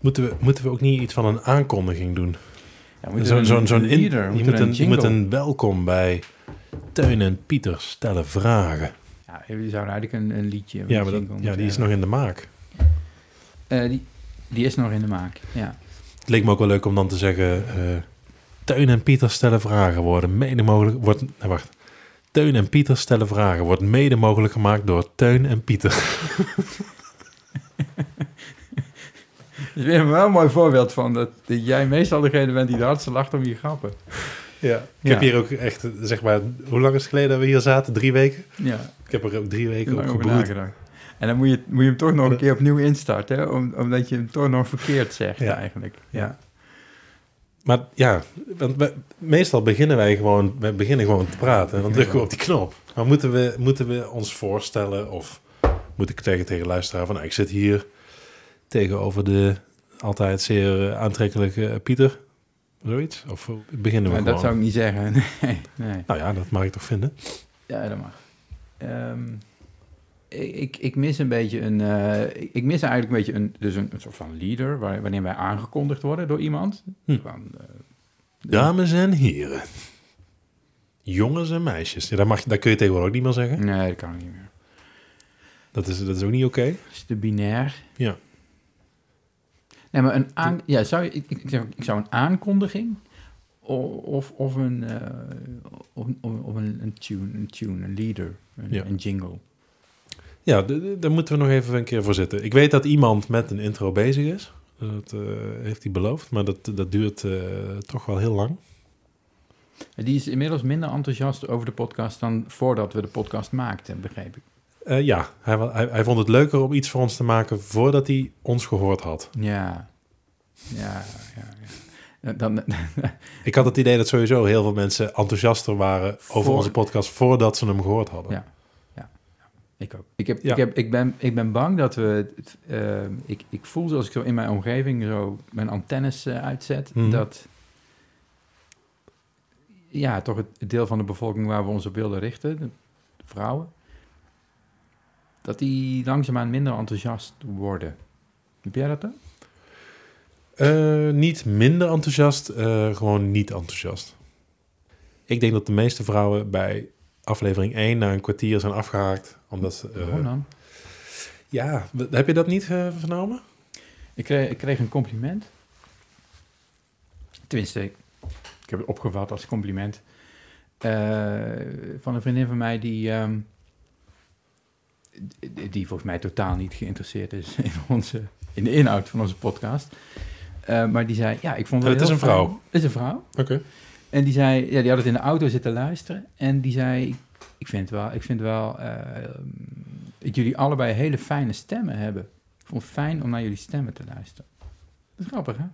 Moeten we, moeten we ook niet iets van een aankondiging doen? Ja, Zo'n zo'n we je, moet een, je moet een welkom bij Teun en Pieter stellen vragen. Ja, je zou eigenlijk een, een liedje... Ja, maar dat, ja, die is nog in de maak. Eh, die, die is nog in de maak, ja. Het leek me ook wel leuk om dan te zeggen... eh Teun en Pieter stellen vragen worden mede mogelijk... Wordt, nee, wacht. Teun en Pieter stellen vragen wordt mede mogelijk gemaakt door Teun en Pieter. Is weer wel een mooi voorbeeld van dat, dat jij meestal degene bent die de hardste lacht om je grappen. Ja. Ik Ja. heb hier ook echt, zeg maar... Hoe lang is het geleden dat we hier zaten? Drie weken? Ja, Ik heb er ook drie weken op gebroed. nagedacht. En dan moet je, moet je hem toch nog een keer opnieuw instarten, hè? Om, omdat je hem toch nog verkeerd zegt Ja. eigenlijk. Ja. Maar ja, want we- meestal beginnen wij gewoon, we beginnen gewoon te praten en dan drukken we op die knop. Maar moeten we, moeten we ons voorstellen of moet ik zeggen tegen de luisteraar van nou, ik zit hier tegenover de altijd zeer eh, aantrekkelijke Pieter, zoiets? Of beginnen we gewoon? dat zou ik niet zeggen. Nee, nee. Nou ja, dat mag ik toch vinden. Ja, dat mag. Ehm, ik, ik mis een beetje een... eh, ik mis eigenlijk een beetje een, dus een, een soort van leader... Waar, wanneer wij aangekondigd worden door iemand. Hm. Van, eh, Dames en heren, jongens en meisjes. Ja, dat, mag, dat kun je tegenwoordig ook niet meer zeggen. nee, dat kan niet meer. Dat is, dat is ook niet oké. Dat is te binair. Ja. Maar een aan, ja, zou je, ik, ik, ik zou, ik zou een aankondiging of, of een, eh, of, een, een tune, een tune, een leader, een, Ja. een jingle. Ja, daar moeten we nog even een keer voor zitten. Ik weet dat iemand met een intro bezig is. Dat eh, heeft hij beloofd, maar dat, dat duurt eh, toch wel heel lang. En Die is inmiddels minder enthousiast over de podcast dan voordat we de podcast maakten, begreep ik. Eh, ja, hij, hij, hij vond het leuker om iets voor ons te maken voordat hij ons gehoord had. Ja, ja, ja. ja. Dan, Ik had het idee dat sowieso heel veel mensen enthousiaster waren over Voor- onze podcast voordat ze hem gehoord hadden. Ja. Ik ook. Ik, heb, Ja. ik, heb, ik, ben, ik ben bang dat we... eh, ik, ik voel zoals ik zo in mijn omgeving zo mijn antennes eh, uitzet... Mhm. dat ja, toch het deel van de bevolking waar we onze beelden richten, de vrouwen... dat die langzaamaan minder enthousiast worden. Heb jij dat dan? Eh, niet minder enthousiast, eh, gewoon niet enthousiast. Ik denk dat de meeste vrouwen bij aflevering 1 na een kwartier zijn afgehaakt. Omdat ze, eh, ja, heb je dat niet vernomen? Ik kreeg, ik kreeg een compliment. Tenminste, ik, heb het opgevat als compliment. van een vriendin van mij die, ehm, die, die volgens mij totaal niet geïnteresseerd is in, onze, in de inhoud van onze podcast. Eh, maar die zei, ja, ik vond het heel is een fijn- vrouw? Het is een vrouw. Oké. En die zei, ja, die had het in de auto zitten luisteren. En die zei, ik vind wel, ik vind wel eh, dat jullie allebei hele fijne stemmen hebben. Ik vond het fijn om naar jullie stemmen te luisteren. Dat is grappig, hè?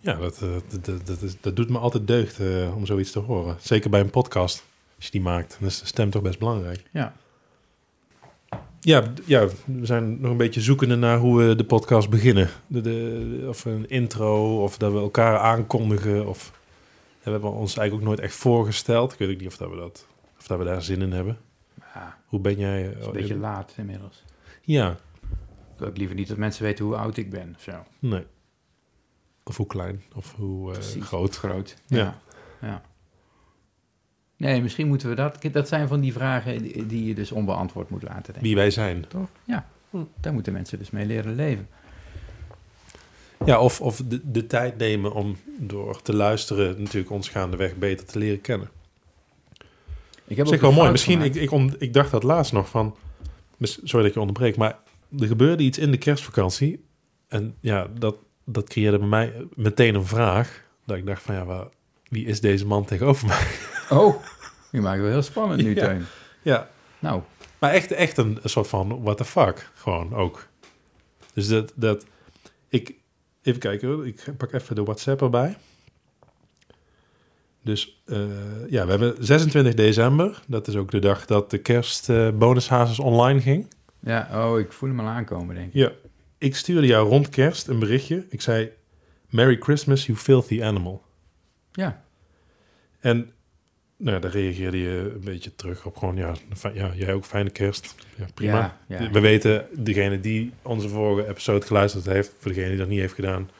Ja, dat, eh, dat, dat, dat, is, dat doet me altijd deugd om zoiets te horen. Zeker bij een podcast, als je die maakt. Dan is de stem toch best belangrijk. Ja. Ja, ja, we zijn nog een beetje zoekende naar hoe we de podcast beginnen. De, de, of een intro, of dat we elkaar aankondigen. Of, we hebben ons eigenlijk ook nooit echt voorgesteld. Ik weet ook niet of, dat we, dat, of dat we daar zin in hebben. ja Hoe ben jij? het is een beetje laat inmiddels. Ja, Ik wil ook liever niet dat mensen weten hoe oud ik ben. of Zo. nee. Of hoe klein, of hoe eh, groot. Groot. Ja. Ja. ja. Nee, misschien moeten we dat... Dat zijn van die vragen die, die je dus onbeantwoord moet laten, denk ik. Wie wij zijn. Toch? Ja. Daar moeten mensen dus mee leren leven. Ja, of, of de, de tijd nemen om door te luisteren natuurlijk ons gaandeweg beter te leren kennen. Ik heb Zeg ook wel mooi. Misschien, ik, ik, on- ik dacht dat laatst nog van... Sorry dat ik je onderbreek, maar er gebeurde iets in de kerstvakantie. En ja, dat, dat creëerde bij mij meteen een vraag. Dat ik dacht van ja, waar, wie is deze man tegenover mij? Oh, je maakt het wel heel spannend nu, Ja. Teun. Ja, Nou, maar echt, echt een, soort van what the fuck. Gewoon ook. Dus dat, dat ik... Even kijken. Ik pak even de WhatsApp erbij. Dus eh, ja, we hebben 26 december. Dat is ook de dag dat de kerst eh bonushazes online ging. ja, oh, ik voel hem al aankomen, denk ik. Ja. Ik stuurde jou rond kerst een berichtje. Ik zei, Merry Christmas, you filthy animal. Ja, En nou ja, daar reageerde je een beetje terug op gewoon, ja, ja jij ook fijne kerst. Ja, prima. Ja, ja. We weten, degene die onze vorige episode geluisterd heeft, voor degene die dat niet heeft gedaan,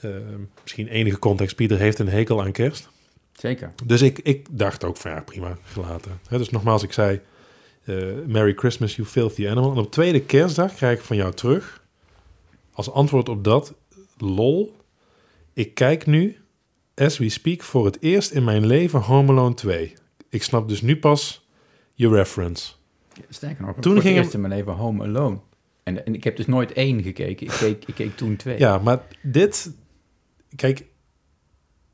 eh, misschien enige context, Pieter heeft een hekel aan kerst. Zeker. Dus ik, ik dacht ook van ja, prima, gelaten. Dus nogmaals, ik zei, eh, Merry Christmas, you filthy animal. En op tweede kerstdag krijg ik van jou terug, als antwoord op dat, lol, ik kijk nu, as we speak, voor het eerst in mijn leven Home Alone 2. Ik snap dus nu pas je reference. Sterker nog, Toen ging het eerst in mijn leven Home Alone. En, en ik heb dus nooit één gekeken. Ik keek, ik keek toen twee. Ja, maar dit, kijk,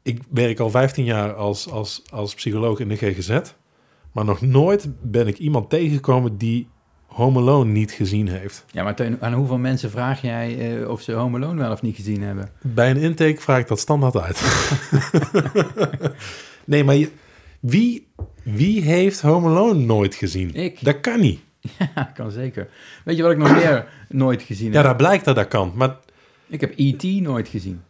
ik werk al 15 jaar als, als, als psycholoog in de GGZ, maar nog nooit ben ik iemand tegengekomen die Home Alone niet gezien heeft. Ja, maar aan hoeveel mensen vraag jij eh, of ze Home Alone wel of niet gezien hebben? Bij een intake vraag ik dat standaard uit. nee, maar je- wie, wie heeft Home Alone nooit gezien? Ik. Dat kan niet. Ja, kan zeker. Weet je wat ik nog meer nooit gezien Ja, heb? dat blijkt dat dat kan. Maar Ik heb E.T. nooit gezien.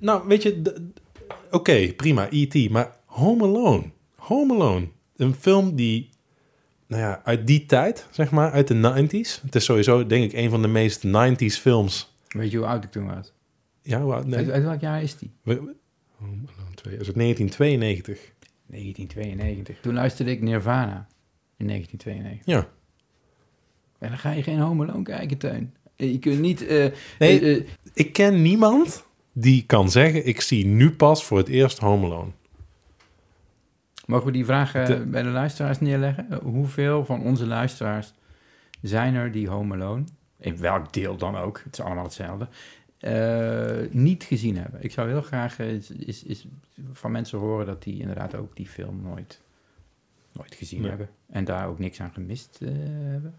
nou, weet je, oké, prima, E.T., maar Home Alone. Home Alone. Een film die, nou ja, uit die tijd, zeg maar, uit de 90s. Het is sowieso, denk ik, een van de meest 90s films. Weet je hoe oud ik toen was? Ja, hoe oud- nee. Uit, uit welk jaar is die? We- we- Home Alone 2, is het 1992? 1992. Toen luisterde ik Nirvana in 1992. Ja. En dan ga je geen Home Alone kijken, Teun. Eh, Je kunt niet... eh, Nee. eh, Ik ken niemand die kan zeggen, ik zie nu pas voor het eerst Home Alone. Mogen we die vraag eh, De- bij de luisteraars neerleggen? Eh, hoeveel van onze luisteraars zijn er die Home Alone, in welk deel dan ook, het is allemaal hetzelfde, eh, niet gezien hebben? Ik zou heel graag is, is, is van mensen horen dat die inderdaad ook die film nooit, nooit gezien Nee. hebben. En daar ook niks aan gemist hebben.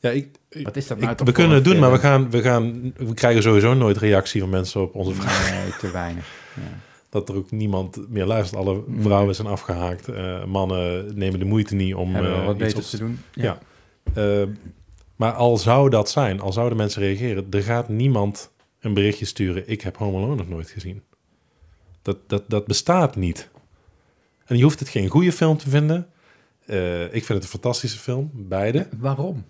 Ja, ik, ik- Wat is dat nou we kunnen het doen, maar we, gaan, we, gaan, we krijgen sowieso nooit reactie van mensen op onze vraag. Nee, te weinig. Ja. Dat er ook niemand meer luistert. Alle vrouwen zijn afgehaakt. Eh, mannen nemen de moeite niet om eh, wat op- te doen? Ja. Eh, maar al zou dat zijn, al zouden mensen reageren, er gaat niemand een berichtje sturen. Ik heb Home Alone nog nooit gezien. Dat, dat, dat bestaat niet. En je hoeft het geen goede film te vinden. Ik vind het een fantastische film, beide. Waarom?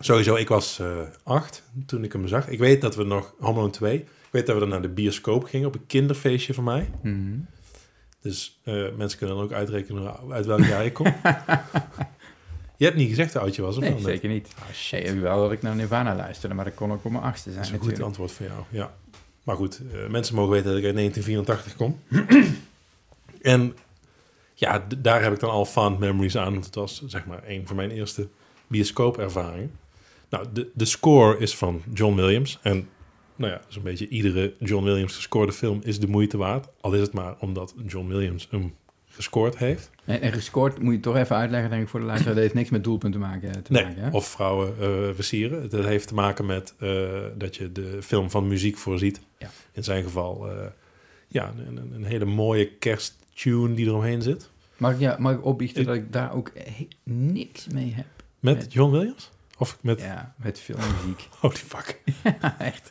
Sowieso, ik was acht toen ik hem zag. Ik weet dat we nog, Home Alone 2, ik weet dat we dan naar de bioscoop gingen op een kinderfeestje van mij. Mhm. Dus eh, mensen kunnen dan ook uitrekenen uit welk jaar ik kom. je hebt niet gezegd hoe oud je was, of Nee, wel? zeker niet. Ah, shit. wel dat ik naar Nirvana luisterde, maar dat kon ook op mijn achtste zijn Dat is een goed antwoord voor jou, ja. Maar goed, eh, mensen mogen weten dat ik uit 1984 kom. en ja, daar heb ik dan al fond memories aan. Want het was zeg maar een van mijn eerste bioscoopervaringen. Nou, de, de score is van John Williams. En nou ja, zo'n beetje iedere John Williams gescoorde film is de moeite waard. Al is het maar omdat John Williams hem gescoord heeft. En, en gescoord moet je toch even uitleggen, denk ik, voor de luisteraar. Dat heeft niks met doelpunt te maken. eh, Te Nee, maken hè? of vrouwen eh versieren. Dat heeft te maken met eh, dat je de film van muziek voorziet. Ja. In zijn geval, ja, een, een, hele mooie kersttune die eromheen zit. Mag ik, ja, mag ik opbiechten Ik- dat ik daar ook niks mee heb? Met Met- John Williams? Of met... Ja, met filmmuziek. Holy fuck. Echt.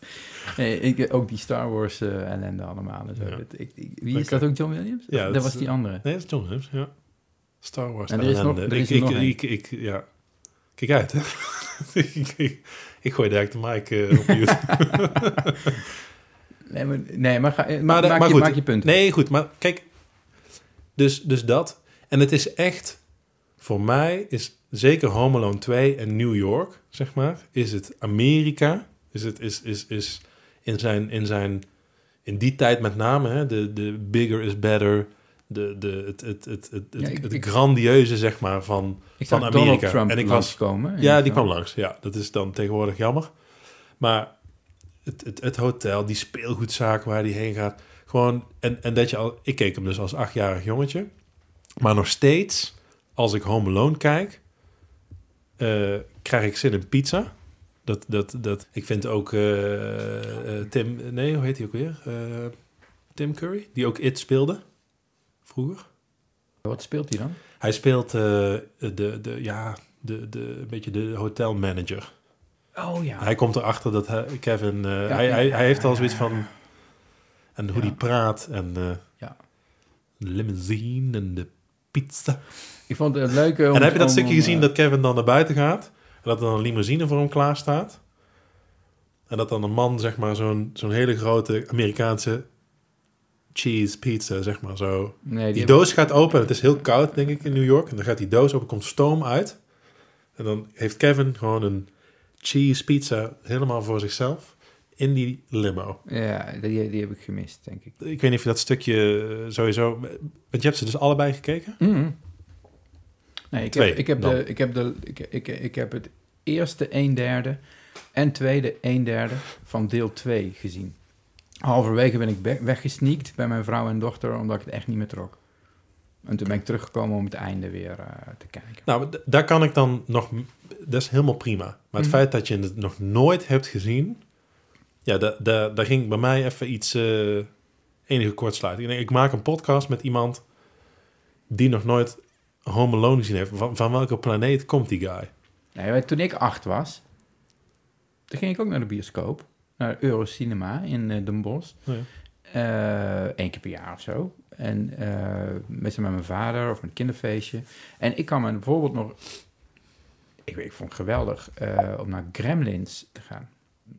Nee, ik, ook die Star Wars eh, ellende allemaal. En zo. Ja. Ik, ik- wie is dat ook, John Williams? Ja, dat was die andere. Nee, dat is John Williams, ja. Star Wars. En er is nog- er is ik, nog ik, ik, ja. Kijk uit, hè. ik, ik, ik gooi direct de mic eh, op je. Nee, maar, nee, maar, ga, eh, Maar maak, maar je, goed. maak je punt. Nee, goed, maar kijk, dus, dus dat. En het is echt, voor mij is zeker Home Alone 2 en New York, zeg maar, is het Amerika, is het, is, is, is in zijn, in zijn, in die tijd met name, hè, de, de bigger is better, de, de, het, het, het, het, Ja, het, ik- het ik- grandieuze, zeg maar, van, van Amerika. Trump En ik was- komen. ja, die kwam langs. Ja, dat is dan tegenwoordig jammer. Maar het, het, het hotel, die speelgoedzaak waar die heen gaat. Gewoon, en, en dat je al... Ik keek hem dus als achtjarig jongetje. Maar nog steeds, als ik Home Alone kijk... eh, krijg ik zin in pizza. Dat, dat, dat, ik vind ook eh, Tim... Nee, hoe heet hij ook weer? Tim Curry, die ook It speelde. Vroeger. Wat speelt hij dan? Hij speelt de, de, ja, de, de, een beetje de hotelmanager. Oh ja. Hij komt erachter dat hij, Kevin... Ja, hij, ja, hij, hij heeft al zoiets van... En hoe die praat en Ja. limousine en de pizza. Ik vond het leuk en heb je dat stukje om, gezien eh, dat Kevin dan naar buiten gaat? En dat er dan een limousine voor hem klaar staat? En dat dan een man, zeg maar, zo'n zo'n hele grote Amerikaanse cheese pizza, zeg maar, zo. Nee, Die die doos gaat open en het is heel koud, denk ik, in New York. En dan gaat die doos open, komt stoom uit. En dan heeft Kevin gewoon een cheese pizza helemaal voor zichzelf in die limo. Ja, die, die heb ik gemist, denk ik. Ik weet niet of je dat stukje eh, sowieso... Want je hebt ze dus allebei gekeken? Mhm. Nee, ik Twee heb, ik, heb dan. de, ik, heb de, ik, ik, ik heb het eerste een derde en tweede een derde van deel 2 gezien. Halverwege ben ik weggesneakt bij mijn vrouw en dochter, omdat ik het echt niet meer trok. En toen ben ik teruggekomen om het einde weer eh, te kijken. Nou, daar kan ik dan nog... Dat is helemaal prima. Maar het Mhm. feit dat je het nog nooit hebt gezien... Ja, da- da- daar ging bij mij even iets... eh, enige kortsluiting. Ik denk, ik maak een podcast met iemand... die nog nooit Home Alone gezien heeft. Van, van welke planeet komt die guy? Nee, toen ik acht was, toen ging ik ook naar de bioscoop. Naar Eurocinema in eh, Den Bosch. Eén keer per jaar of zo. En eh meestal met mijn vader of een kinderfeestje. En ik kan me bijvoorbeeld nog... Ik, weet- ik vond het geweldig eh, om naar Gremlins te gaan.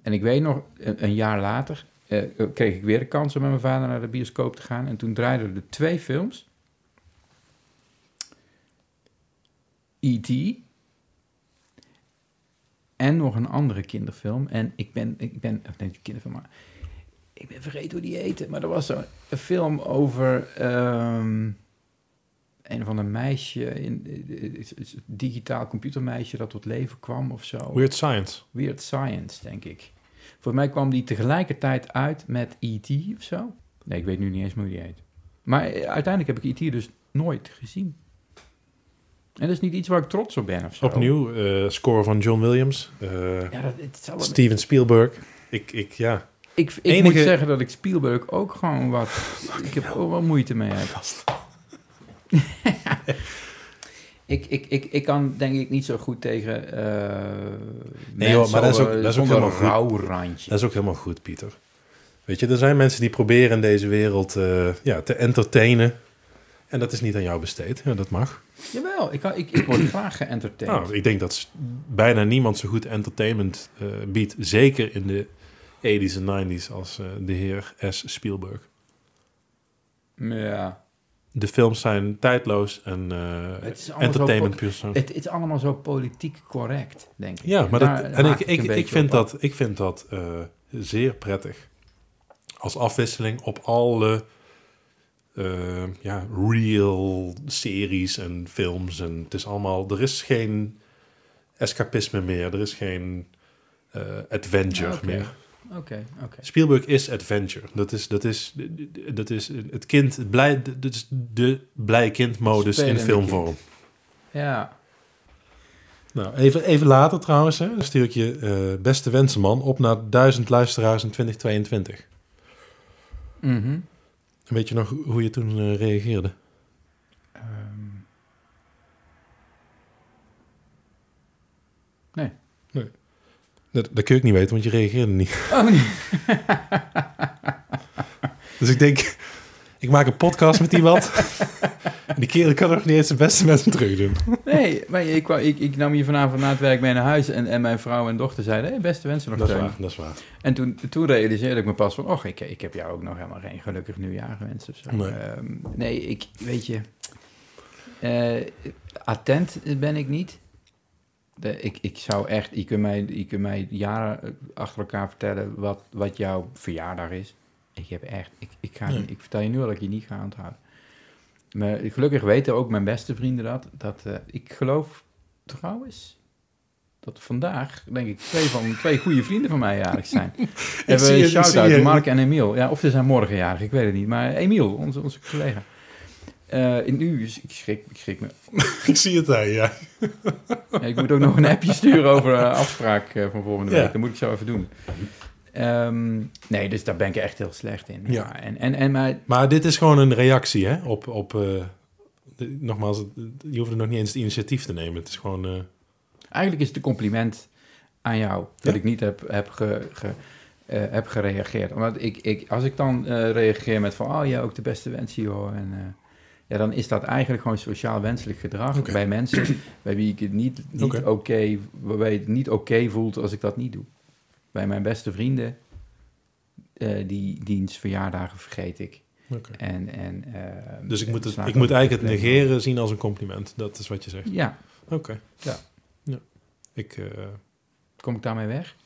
En ik weet nog, een, een jaar later eh, kreeg ik weer de kans om met mijn vader naar de bioscoop te gaan. En toen draaiden er twee films. E.T. En nog een andere kinderfilm. En ik ben, ik ben, of nee, kinderfilm, maar ik ben vergeten hoe die heette. Maar er was zo'n een film over ehm, een of ander meisje, in, een digitaal computermeisje dat tot leven kwam of zo. Weird Science. Weird Science, denk ik. Volgens mij kwam die tegelijkertijd uit met E.T. of zo. Nee, ik weet nu niet eens hoe die heet. Maar eh, uiteindelijk heb ik E.T. dus nooit gezien. En dat is niet iets waar ik trots op ben of zo. Opnieuw, eh, score van John Williams. eh, Ja, dat, het Steven Spielberg. Ik, ik, ja. Ik, ik Enige- moet zeggen dat ik Spielberg ook gewoon wat... ik heb er ook wel moeite mee heb. ik, ik, ik, ik kan denk ik niet zo goed tegen eh Nee, joh, maar dat is ook- mensen dat is ook zonder helemaal een rauw randje. Dat is ook helemaal goed, Pieter. Weet je, er zijn mensen die proberen in deze wereld ja, te entertainen. En dat is niet aan jou besteed. Ja, dat mag. Jawel, ik, ik, ik word graag geëntertained. Nou, ik denk dat bijna niemand zo goed entertainment eh, biedt. Zeker in de 80s en 90s als eh, de heer S. Spielberg. ja, De films zijn tijdloos en eh, Het is allemaal entertainment puur zo. het, is allemaal zo politiek correct, denk ik. Ja, maar daar dat, en ik, ik, ik, vind dat, ik vind dat zeer prettig. Als afwisseling op alle ja, real series en films. En het is allemaal, er is geen escapisme meer. Er is geen eh, adventure oké. meer. Oké, oké. Spielberg is adventure. Dat is, dat is, dat is het kind, het blij, dat is de blij kindmodus in filmvorm. Ja, Nou, even, even later trouwens, hè, dan stuur ik je eh, beste wensenman op naar 1000 luisteraars in 2022. mhm. Weet je nog hoe je toen eh, reageerde? Ehm. nee. Dat, dat kun je ook niet weten, want je reageerde niet. Oh, nee. Dus ik denk, ik maak een podcast met iemand. en die kerel kan nog niet eens zijn beste mensen terug doen. Nee, maar ik, kwam- ik, ik nam hier vanavond na het werk mee naar huis en, en mijn vrouw en dochter zeiden, hey, beste wensen nog Dat is waar, dat is waar. En toen, toen realiseerde ik me pas van, och, ik, ik heb jou ook nog helemaal geen gelukkig nieuwjaar gewenst of zo. Nee. Ehm, nee, ik, weet je, eh, attent ben ik niet. De, ik, ik zou echt, je kunt mij, je kunt mij jaren achter elkaar vertellen wat, wat jouw verjaardag is. Ik heb echt, ik, ik, ga, Nee. ik vertel je nu al dat ik je niet ga onthouden. Maar gelukkig weten ook mijn beste vrienden dat. dat eh, ik geloof trouwens dat vandaag, denk ik, twee, van, twee goede vrienden van mij jarig zijn. Hebben een shout-out. Mark en Emiel. Ja, of ze zijn morgen jarig, ik weet het niet. Maar Emiel, onze, onze collega. Eh, nu, is- ik schrik, ik schrik me. ik zie het daar, ja. Ja, ik moet ook nog een appje sturen over een afspraak eh, van volgende Ja. week. Dat moet ik zo even doen. Ehm, nee, dus daar ben ik echt heel slecht in. Ja. En, en, en maar, Maar dit is gewoon een reactie, hè? Op, op eh, de- nogmaals, je hoeft er nog niet eens het initiatief te nemen. Het is gewoon... eh, eigenlijk is het een compliment aan jou. Dat Ja. ik niet heb, heb ge, ge- eh, heb gereageerd. Omdat ik, ik, als ik dan reageer met van, oh ja, ook de beste wensen joh. En, ja, dan is dat eigenlijk gewoon sociaal wenselijk gedrag bij mensen bij wie ik het niet, niet Oké. waarbij het niet oké voelt als ik dat niet doe. Bij mijn beste vrienden, eh, die diens verjaardagen vergeet ik. En, en, eh, Dus ik moet, het, ik moet eigenlijk het negeren zien als een compliment. Dat is wat je zegt. Ja, Oké. Ja. ja. Ik, eh, kom ik daarmee weg?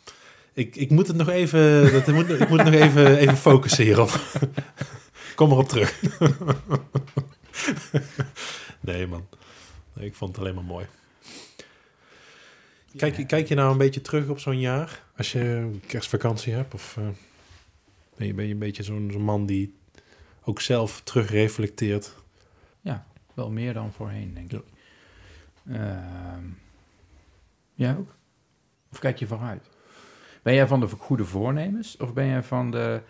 ik, ik moet het nog even, dat, ik moet, ik moet nog even, even focussen hierop. Kom erop terug. nee, man. Ik vond het alleen maar mooi. Kijk, je- kijk je nou een beetje terug op zo'n jaar? Als je kerstvakantie hebt? Of eh, ben, je, ben je een beetje zo'n man die ook zelf terugreflecteert? Wel meer dan voorheen, denk Ja. ik. Ehm, ja, ook? Of kijk je vooruit? Ben jij van de goede voornemens of ben jij van de,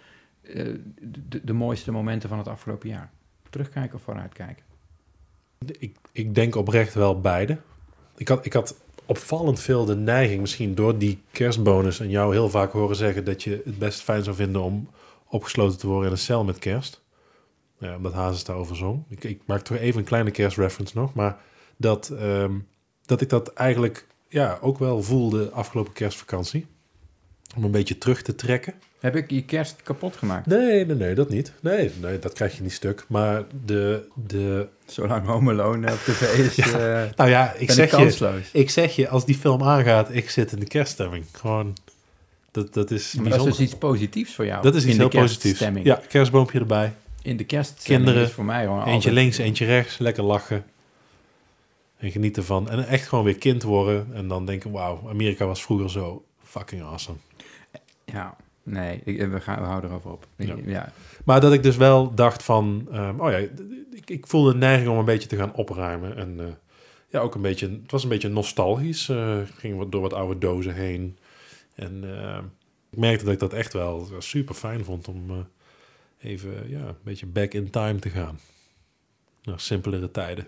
eh, de, de mooiste momenten van het afgelopen jaar? Terugkijken of vooruitkijken? Ik, ik denk oprecht wel beide. Ik had, ik had opvallend veel de neiging, misschien door die kerstbonus en jou heel vaak horen zeggen dat je het best fijn zou vinden om opgesloten te worden in een cel met kerst. Ja, omdat Hazes daarover zong. Ik, ik maak toch even een kleine kerstreference nog, maar dat, ehm, dat ik dat eigenlijk ja, ook wel voelde afgelopen kerstvakantie. Om een beetje terug te trekken. Heb ik je kerst kapot gemaakt? Nee, nee, nee, dat niet. Nee, nee dat krijg je niet stuk. Maar de, de... Zolang Home Alone op tv is, Ja. eh, Nou ja, ik ben zeg ik je... kansloos. Ik zeg je, als die film aangaat, ik zit in de kerststemming. Gewoon, dat, dat is Maar dat is dus iets positiefs voor jou. Dat is iets in heel positiefs. Ja, kerstboompje erbij. In de kerststemming Kinderen, is voor mij gewoon Eentje altijd- links, eentje rechts. Lekker lachen. En genieten van. En echt gewoon weer kind worden. En dan denken, wauw, Amerika was vroeger zo fucking awesome. Ja, nee, ik, we, gaan, we houden erover op. Ik- Ja. ja. Maar dat ik dus wel dacht van... ehm, oh ja, ik, ik voelde een neiging om een beetje te gaan opruimen. En eh, ja, ook een beetje... Het was een beetje nostalgisch. Ik ging wat, door wat oude dozen heen. En eh, ik merkte dat ik dat echt wel super fijn vond om eh, even ja, een beetje back in time te gaan. Naar simpelere tijden.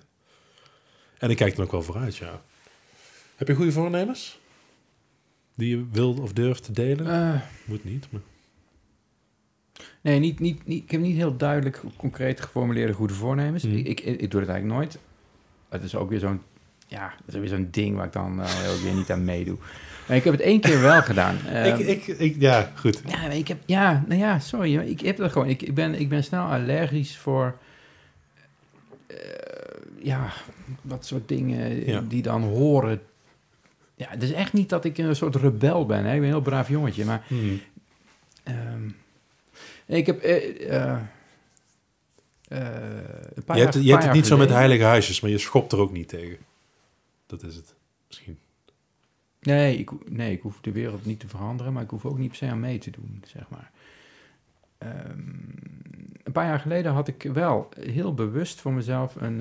En ik kijk er ook wel vooruit, ja. Heb je goede voornemens? Die je wil of durft te delen? Eh, Moet niet, maar... nee, niet, niet, niet, ik heb niet heel duidelijk, concreet geformuleerde goede voornemens. Mhm. Ik, ik, ik doe het eigenlijk nooit. Het is ook weer zo'n, ja, dat is weer zo'n ding waar ik dan eh, ook weer niet aan meedoe. Maar ik heb het één keer wel gedaan. Ehm, ik, ik, ik, ja, goed. Ja, ik heb, ja, nou ja, sorry, ik heb dat gewoon. Ik, ik, ben, ik ben snel allergisch voor, eh, ja, wat soort dingen Ja. die dan horen. Ja, het is echt niet dat ik een soort rebel ben. Hè? Ik ben een heel braaf jongetje, maar Hmm. ehm, ik heb eh, eh, eh, een paar Je hebt, jaar, je hebt het niet zo met heilige huisjes, maar je schopt er ook niet tegen. Dat is het. Misschien. Nee ik, nee, ik hoef de wereld niet te veranderen, maar ik hoef ook niet per se aan mee te doen, zeg maar. Ehm, een paar jaar geleden had ik wel heel bewust voor mezelf een,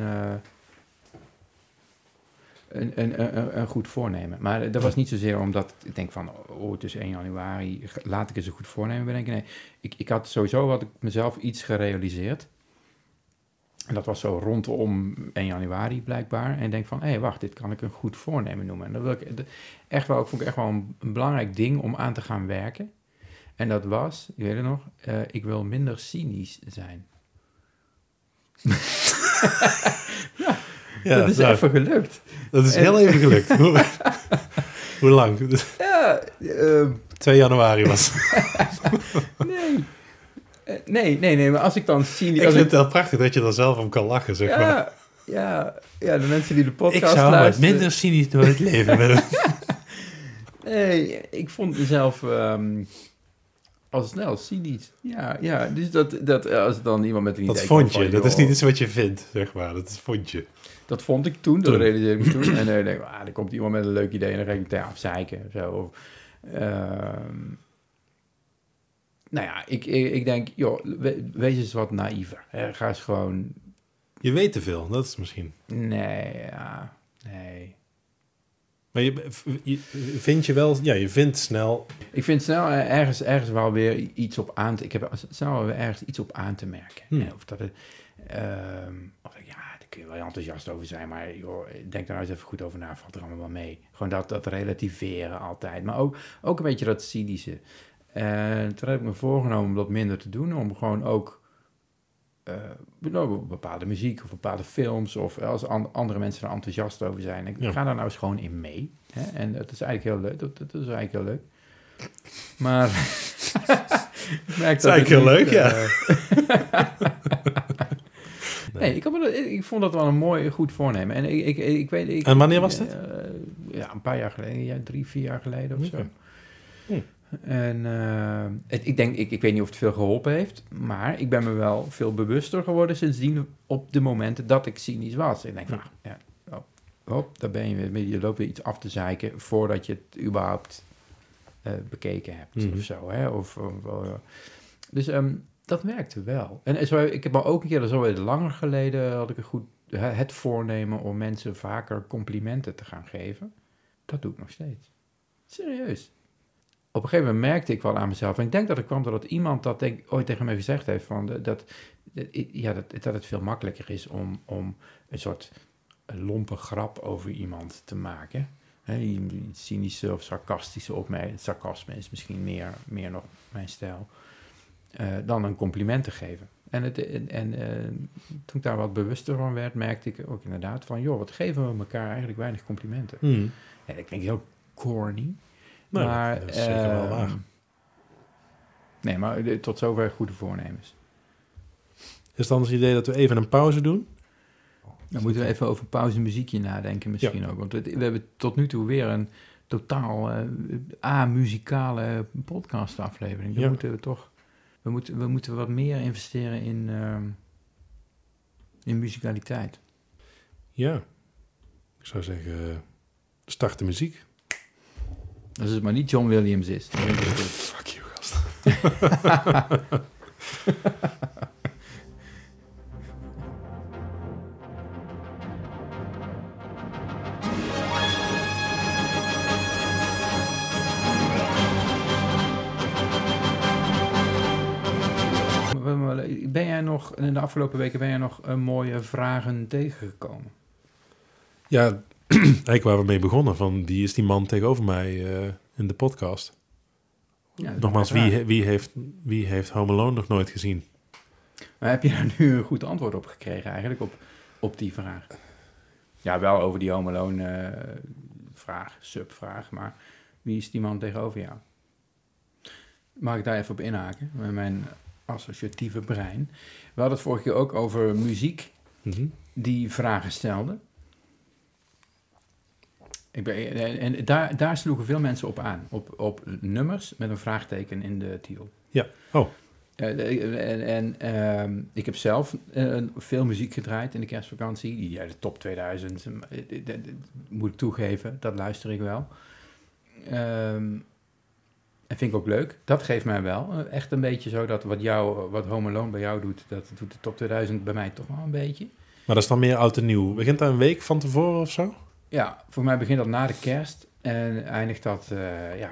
een, een, een, goed voornemen. Maar dat was niet zozeer omdat ik denk van, oh, het is 1 januari, laat ik eens een goed voornemen bedenken. Nee, ik, ik had sowieso had ik mezelf iets gerealiseerd. En dat was zo rondom 1 januari blijkbaar. En ik denk van, hé, wacht, dit kan ik een goed voornemen noemen. En dat wil ik echt wel, ik vond ik echt wel een, een belangrijk ding om aan te gaan werken. En dat was, je weet het nog, eh, ik wil minder cynisch zijn. Ja, dat is nou, even gelukt. Dat is en- heel even gelukt. hoe, hoe lang? Ja, ehm, 2 januari was. nee. Eh, nee, nee, nee, maar als ik dan cynisch... ik als vind het heel prachtig dat je er zelf om kan lachen, zeg maar. ja, ja, ja, de mensen die de Ik podcast zou wat luisteren... minder cynisch door het leven willen. Nee, ik vond mezelf ehm, al snel cynisch. Ja, ja, dus dat, dat als dan iemand met een idee Dat vond je. van, Dat is niet iets wat je vindt, zeg maar. Dat is vond je. Dat vond ik toen, dat realiseerde ik me toen. En dan denk ik, ah, er komt iemand met een leuk idee en dan ga ik meteen afzeiken. Zo. Of, ehm, nou ja, ik, ik, ik denk, joh, we- wees eens wat naïver. Hè. Ga eens gewoon, Je weet te veel, dat is misschien. nee, ja, nee. Maar je, je vind je wel... Ja, je vindt snel... Ik vind snel eh, ergens, ergens wel weer iets op aan te... Ik heb snel weer ergens iets op aan te merken. Hmm. Eh, Of dat het... ehm, of kun je wel enthousiast over zijn, maar joh, denk daar nou eens even goed over na. Valt er allemaal wel mee. Gewoon dat, dat relativeren altijd. Maar ook, ook een beetje dat cynische. En toen heb ik me voorgenomen om dat minder te doen, om gewoon ook eh, nou, bepaalde muziek of bepaalde films, of als an- andere mensen er enthousiast over zijn, ik Ja. ga daar nou eens gewoon in mee. Hè? En dat is eigenlijk heel leuk. Dat, dat is eigenlijk heel leuk. Maar ik merk is eigenlijk heel leuk, ja. nee, ik, ik vond dat wel een mooi, goed voornemen. En ik, ik, ik weet... Ik, En wanneer was eh, ja, een paar jaar geleden. Ja, drie, vier jaar geleden of zo. Hm. En eh, het, ik denk, ik, ik weet niet of het veel geholpen heeft, maar ik ben me wel veel bewuster geworden sindsdien op de momenten dat ik cynisch was. Ik denk van, Ja. ah, ja, oh, hop, daar ben je weer, je loopt weer iets af te zeiken voordat je het überhaupt eh, bekeken hebt Mhm. of zo. Hè? Of, of, dus ehm, dat werkte wel. En zo, ik heb maar ook een keer, dat is alweer langer geleden, had ik een goed, het voornemen om mensen vaker complimenten te gaan geven. Dat doe ik nog steeds. Serieus. Op een gegeven moment merkte ik wel aan mezelf, en ik denk dat het kwam doordat iemand dat denk, ooit tegen mij gezegd heeft, van dat, ja, dat, dat het veel makkelijker is om, om een soort lompe grap over iemand te maken. Iets cynische of sarcastische opmerking. Sarcasme is misschien meer, meer nog mijn stijl. Eh, dan een compliment te geven. En, het, en, en eh, toen ik daar wat bewuster van werd, merkte ik ook inderdaad van... joh, wat geven we elkaar eigenlijk weinig complimenten. Hm. Ja, dat klinkt heel corny. Nou, maar, dat is zeker wel ehm, waar. Nee, maar de- tot zover goede voornemens. Is het dan het idee dat we even een pauze doen? Dan moeten we even over pauze muziekje nadenken misschien ook. Want we hebben tot nu toe weer een totaal eh a-muzikale podcastaflevering. Dan Ja. moeten we toch... We moeten, we moeten wat meer investeren in, ehm, in muzikaliteit. Ja. Ik zou zeggen, eh, start de muziek. Als het maar niet John Williams is. Fuck you, gast. Ben jij nog, in de afgelopen weken ben jij nog eh, mooie vragen tegengekomen? Ja, eigenlijk waar we mee begonnen. Van die is die man tegenover mij eh, in de podcast. Ja, Nogmaals, een wie, wie, heeft, wie heeft Home Alone nog nooit gezien? Maar heb je daar nu een goed antwoord op gekregen eigenlijk, op, op die vraag? Ja, wel over die Home Alone eh, vraag, subvraag, maar wie is die man tegenover jou? Mag ik daar even op inhaken, met mijn associatieve brein? We hadden het vorige keer ook over muziek Mhm. die vragen stelde. Ik ben, en daar, daar sloegen veel mensen op aan, op, op nummers met een vraagteken in de titel. Ja, oh, Eh, en en ehm, ik heb zelf eh, veel muziek gedraaid in de kerstvakantie. Ja, de top 2000, eh, moet ik toegeven, dat luister ik wel. Ehm, en vind ik ook leuk. Dat geeft mij wel eh, echt een beetje zo dat wat, jou, wat Home Alone bij jou doet, dat doet de top 2000 bij mij toch wel een beetje. maar dat is dan meer oud en nieuw. Begint daar een week van tevoren of zo? Ja, voor mij begint dat na de kerst en eindigt dat eh, ja,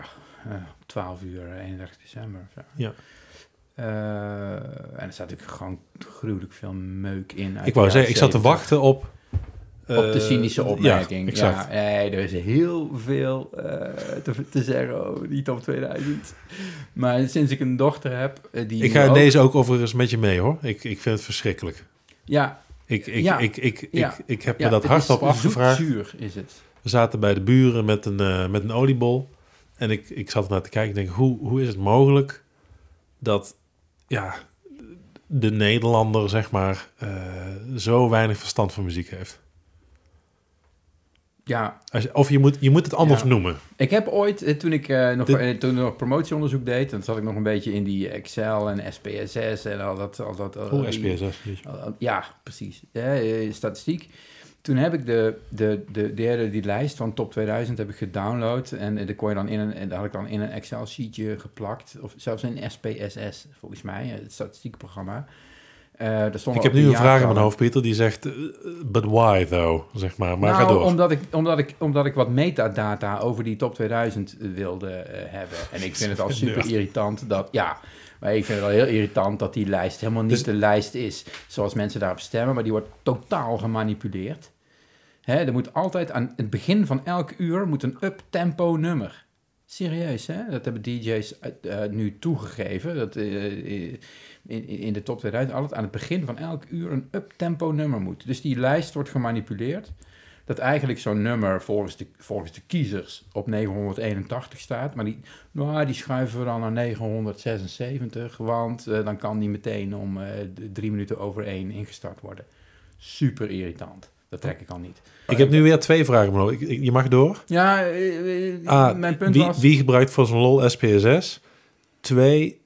eh, 12 uur, 31 december. of Zo. Ja. Eh, en er staat natuurlijk gewoon gruwelijk veel meuk in. uit Ik wou zeggen, ik zat te wachten op... 70. Op de eh, cynische opmerking. Ja, nee, er is heel veel eh, te, te zeggen over die top 2000. Maar sinds ik een dochter heb, eh, die... Ik ga ook- deze ook overigens met je mee, hoor. Ik, ik vind het verschrikkelijk. Ja, Ik, ik, Ja. ik, ik, ik, ik heb me dat hardop is afgevraagd. zoetzuur is het. We zaten bij de buren met een, met een oliebol. En ik, ik zat naar te kijken en denk, hoe, hoe is het mogelijk dat ja, de Nederlander, zeg maar, zo weinig verstand van muziek heeft? Ja, Als of je moet, je moet het anders Ja. noemen. Ik heb ooit, eh, toen ik eh, nog, Dit- eh, toen ik nog promotieonderzoek deed, dan zat ik nog een beetje in die Excel en SPSS en al dat. Al dat Hoe die- SPSS? al- al- ja, precies. Statistiek. Toen heb ik de, de, de, de hele die lijst van top 2000 heb ik gedownload en eh, daar kon je dan in een, en daar had ik dan in een Excel sheetje geplakt, of zelfs in SPSS volgens mij, het statistiekprogramma. Eh stonden Ik heb nu een vraag in mijn hoofd, Pieter, die zegt, eh, but why though? Zeg maar, maar nou, ga door. Omdat ik, omdat, ik, omdat ik wat metadata over die top 2000 wilde eh, hebben. En ik vind het al super irritant dat... Ja, maar ik vind het al heel irritant dat die lijst helemaal niet Dus- de lijst is zoals mensen daarop stemmen. Maar die wordt totaal gemanipuleerd. Hè, er moet altijd aan het begin van elk uur moet een up-tempo nummer Serieus, hè? Dat hebben DJ's eh, eh, nu toegegeven. Dat eh, in, in de top 2000 altijd aan het begin van elk uur een up-tempo nummer moet. Dus die lijst wordt gemanipuleerd. Dat eigenlijk zo'n nummer volgens de, volgens de kiezers op 981 staat. Maar die, nou, die schuiven we dan naar 976. Want dan kan die meteen om drie minuten over één ingestart worden. Super irritant. Dat trek ik al niet. Ik heb nu weer twee vragen, ik- je mag door. Ja, eh, eh, Ah, mijn punt wie, was... wie gebruikt voor zijn lol SPSS? Twee,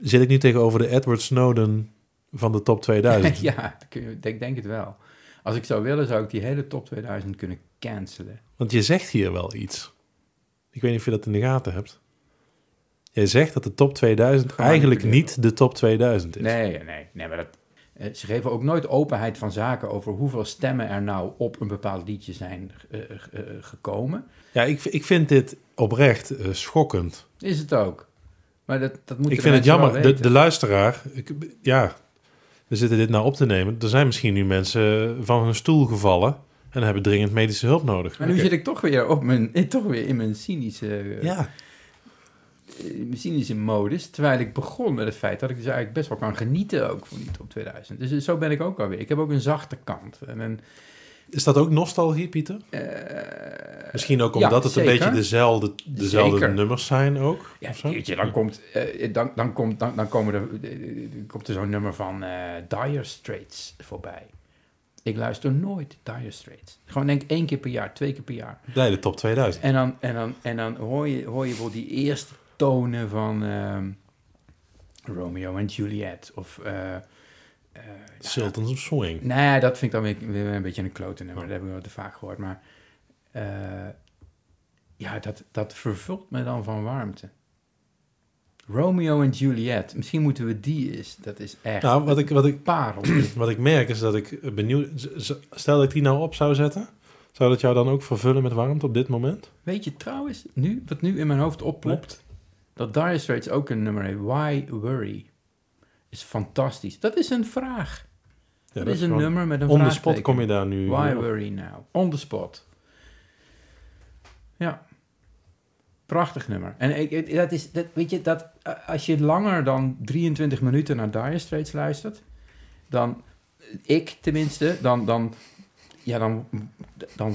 zit ik nu tegenover de Edward Snowden van de top 2000? ja, ik denk, denk het wel. Als ik zou willen, zou ik die hele top 2000 kunnen cancelen. Want je zegt hier wel iets. Ik weet niet of je dat in de gaten hebt. Jij zegt dat de top 2000 eigenlijk niet de top 2000 is. Nee, nee, nee, maar dat, ze geven ook nooit openheid van zaken over hoeveel stemmen er nou op een bepaald liedje zijn eh, eh, eh, gekomen. Ja, ik, ik vind dit oprecht eh, schokkend. Is het ook. Maar dat, dat moet Ik vind het jammer. De, de luisteraar, ik, ja, we zitten dit nou op te nemen. Er zijn misschien nu mensen van hun stoel gevallen en hebben dringend medische hulp nodig. Maar nu zit ik toch weer, op mijn, eh, toch weer in mijn cynische, eh, Ja, cynische modus. Terwijl ik begon met het feit dat ik dus eigenlijk best wel kan genieten ook van die top 2000. Dus zo ben ik ook alweer. Ik heb ook een zachte kant. En een, is dat ook nostalgie, Pieter? eh, Misschien ook ja, omdat het een beetje dezelfde, dezelfde Zeker. nummers zijn ook. Ja, weet je, dan, komt, eh, dan, dan, komt, dan, dan komen er, eh, komt er zo'n nummer van eh Dire Straits voorbij. Ik luister nooit Dire Straits. Gewoon denk één keer per jaar, twee keer per jaar. Nee, de top 2000. En dan, en dan, en dan hoor, je, hoor je wel die eerste tonen van ehm, Romeo en Juliet. Of, eh, Sultans of Swing. nee, dat vind ik dan weer, weer een beetje een klote nummer. Dat heb ik wel te vaak gehoord. Maar eh, ja, dat, dat vervult me dan van warmte. Romeo en Juliet. Misschien moeten we die eens. Dat is echt Nou, wat ik, wat, ik, parel. wat ik merk is dat ik benieuwd... Stel dat ik die nou op zou zetten, zou dat jou dan ook vervullen met warmte op dit moment? Weet je trouwens, nu, wat nu in mijn hoofd opplopt, dat Dire Straits ook een nummer heeft. Why Worry? Is fantastisch. Dat is een vraag. Ja, dat, is een nummer met een On the spot kom je daar nu... Why worry now? On the spot. Ja. Prachtig nummer. En ik, ik- dat is, dat, weet je, dat, eh, als je langer dan 23 minuten naar Dire Straits luistert, dan, ik tenminste, dan, dan, ja, dan, dan,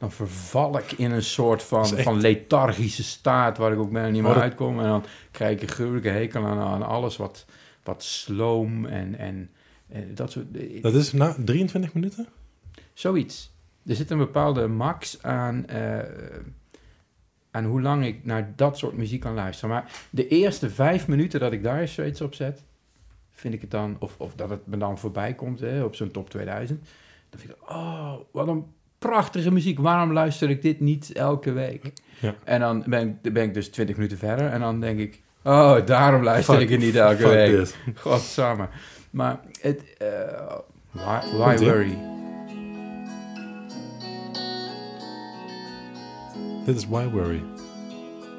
dan verval ik in een soort van, echt- van lethargische staat waar ik ook bijna niet meer dat- uitkom. En dan krijg ik een gruwelijke hekel aan, aan alles wat, wat sloom en, en, en dat soort... Dat is na 23 minuten? Zoiets. Er zit een bepaalde max aan, eh, aan hoe lang ik naar dat soort muziek kan luisteren. Maar de eerste vijf minuten dat ik Dire Straits opzet, vind ik het dan, of, of dat het me dan voorbij komt hè, op zo'n top 2000, dan vind ik, oh, wat een prachtige muziek. Waarom luister ik dit niet elke week? Ja. En dan ben ik, ben ik dus 20 minuten verder en dan denk ik, oh, daarom luister Fuck- ik het niet elke week. dit. Godsamme. Maar het, eh, why, worry? Dit is Why Worry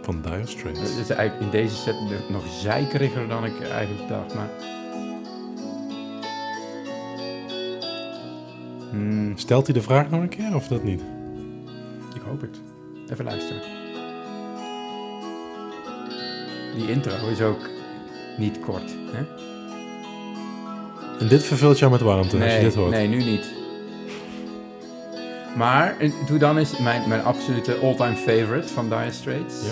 van Dire Straits. Het is eigenlijk in deze set nog zeikeriger dan ik eigenlijk dacht, maar... Hmm, Stelt hij de vraag nog een keer of dat niet? ik hoop het. Even luisteren. Die intro is ook niet kort, hè? En dit vervult jou met warmte als je dit hoort. nee, nu niet. Maar, en doe dan eens mijn, mijn absolute all-time favorite van Dire Straits. Ja?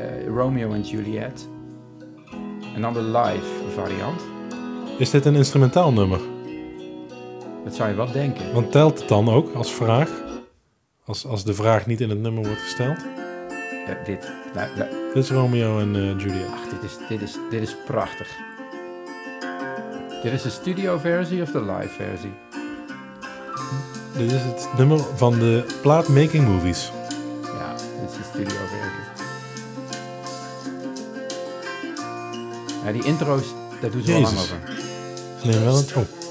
Eh, Romeo en Juliet. En dan de live variant. Is dit een instrumentaal nummer? Dat zou je wel denken. Want telt het dan ook als vraag? Als, als de vraag niet in het nummer wordt gesteld? Ja, dit, nou, nou, Dit is Romeo en Juliet. ach, dit, is, dit, is, dit is prachtig. Dit is de studio versie of de live versie? Dit is het nummer van de plaat Making Movies. Ja, dit is de studio versie. Ja, die intro's, daar doen ze wel lang over. Nemen wel een... Oh,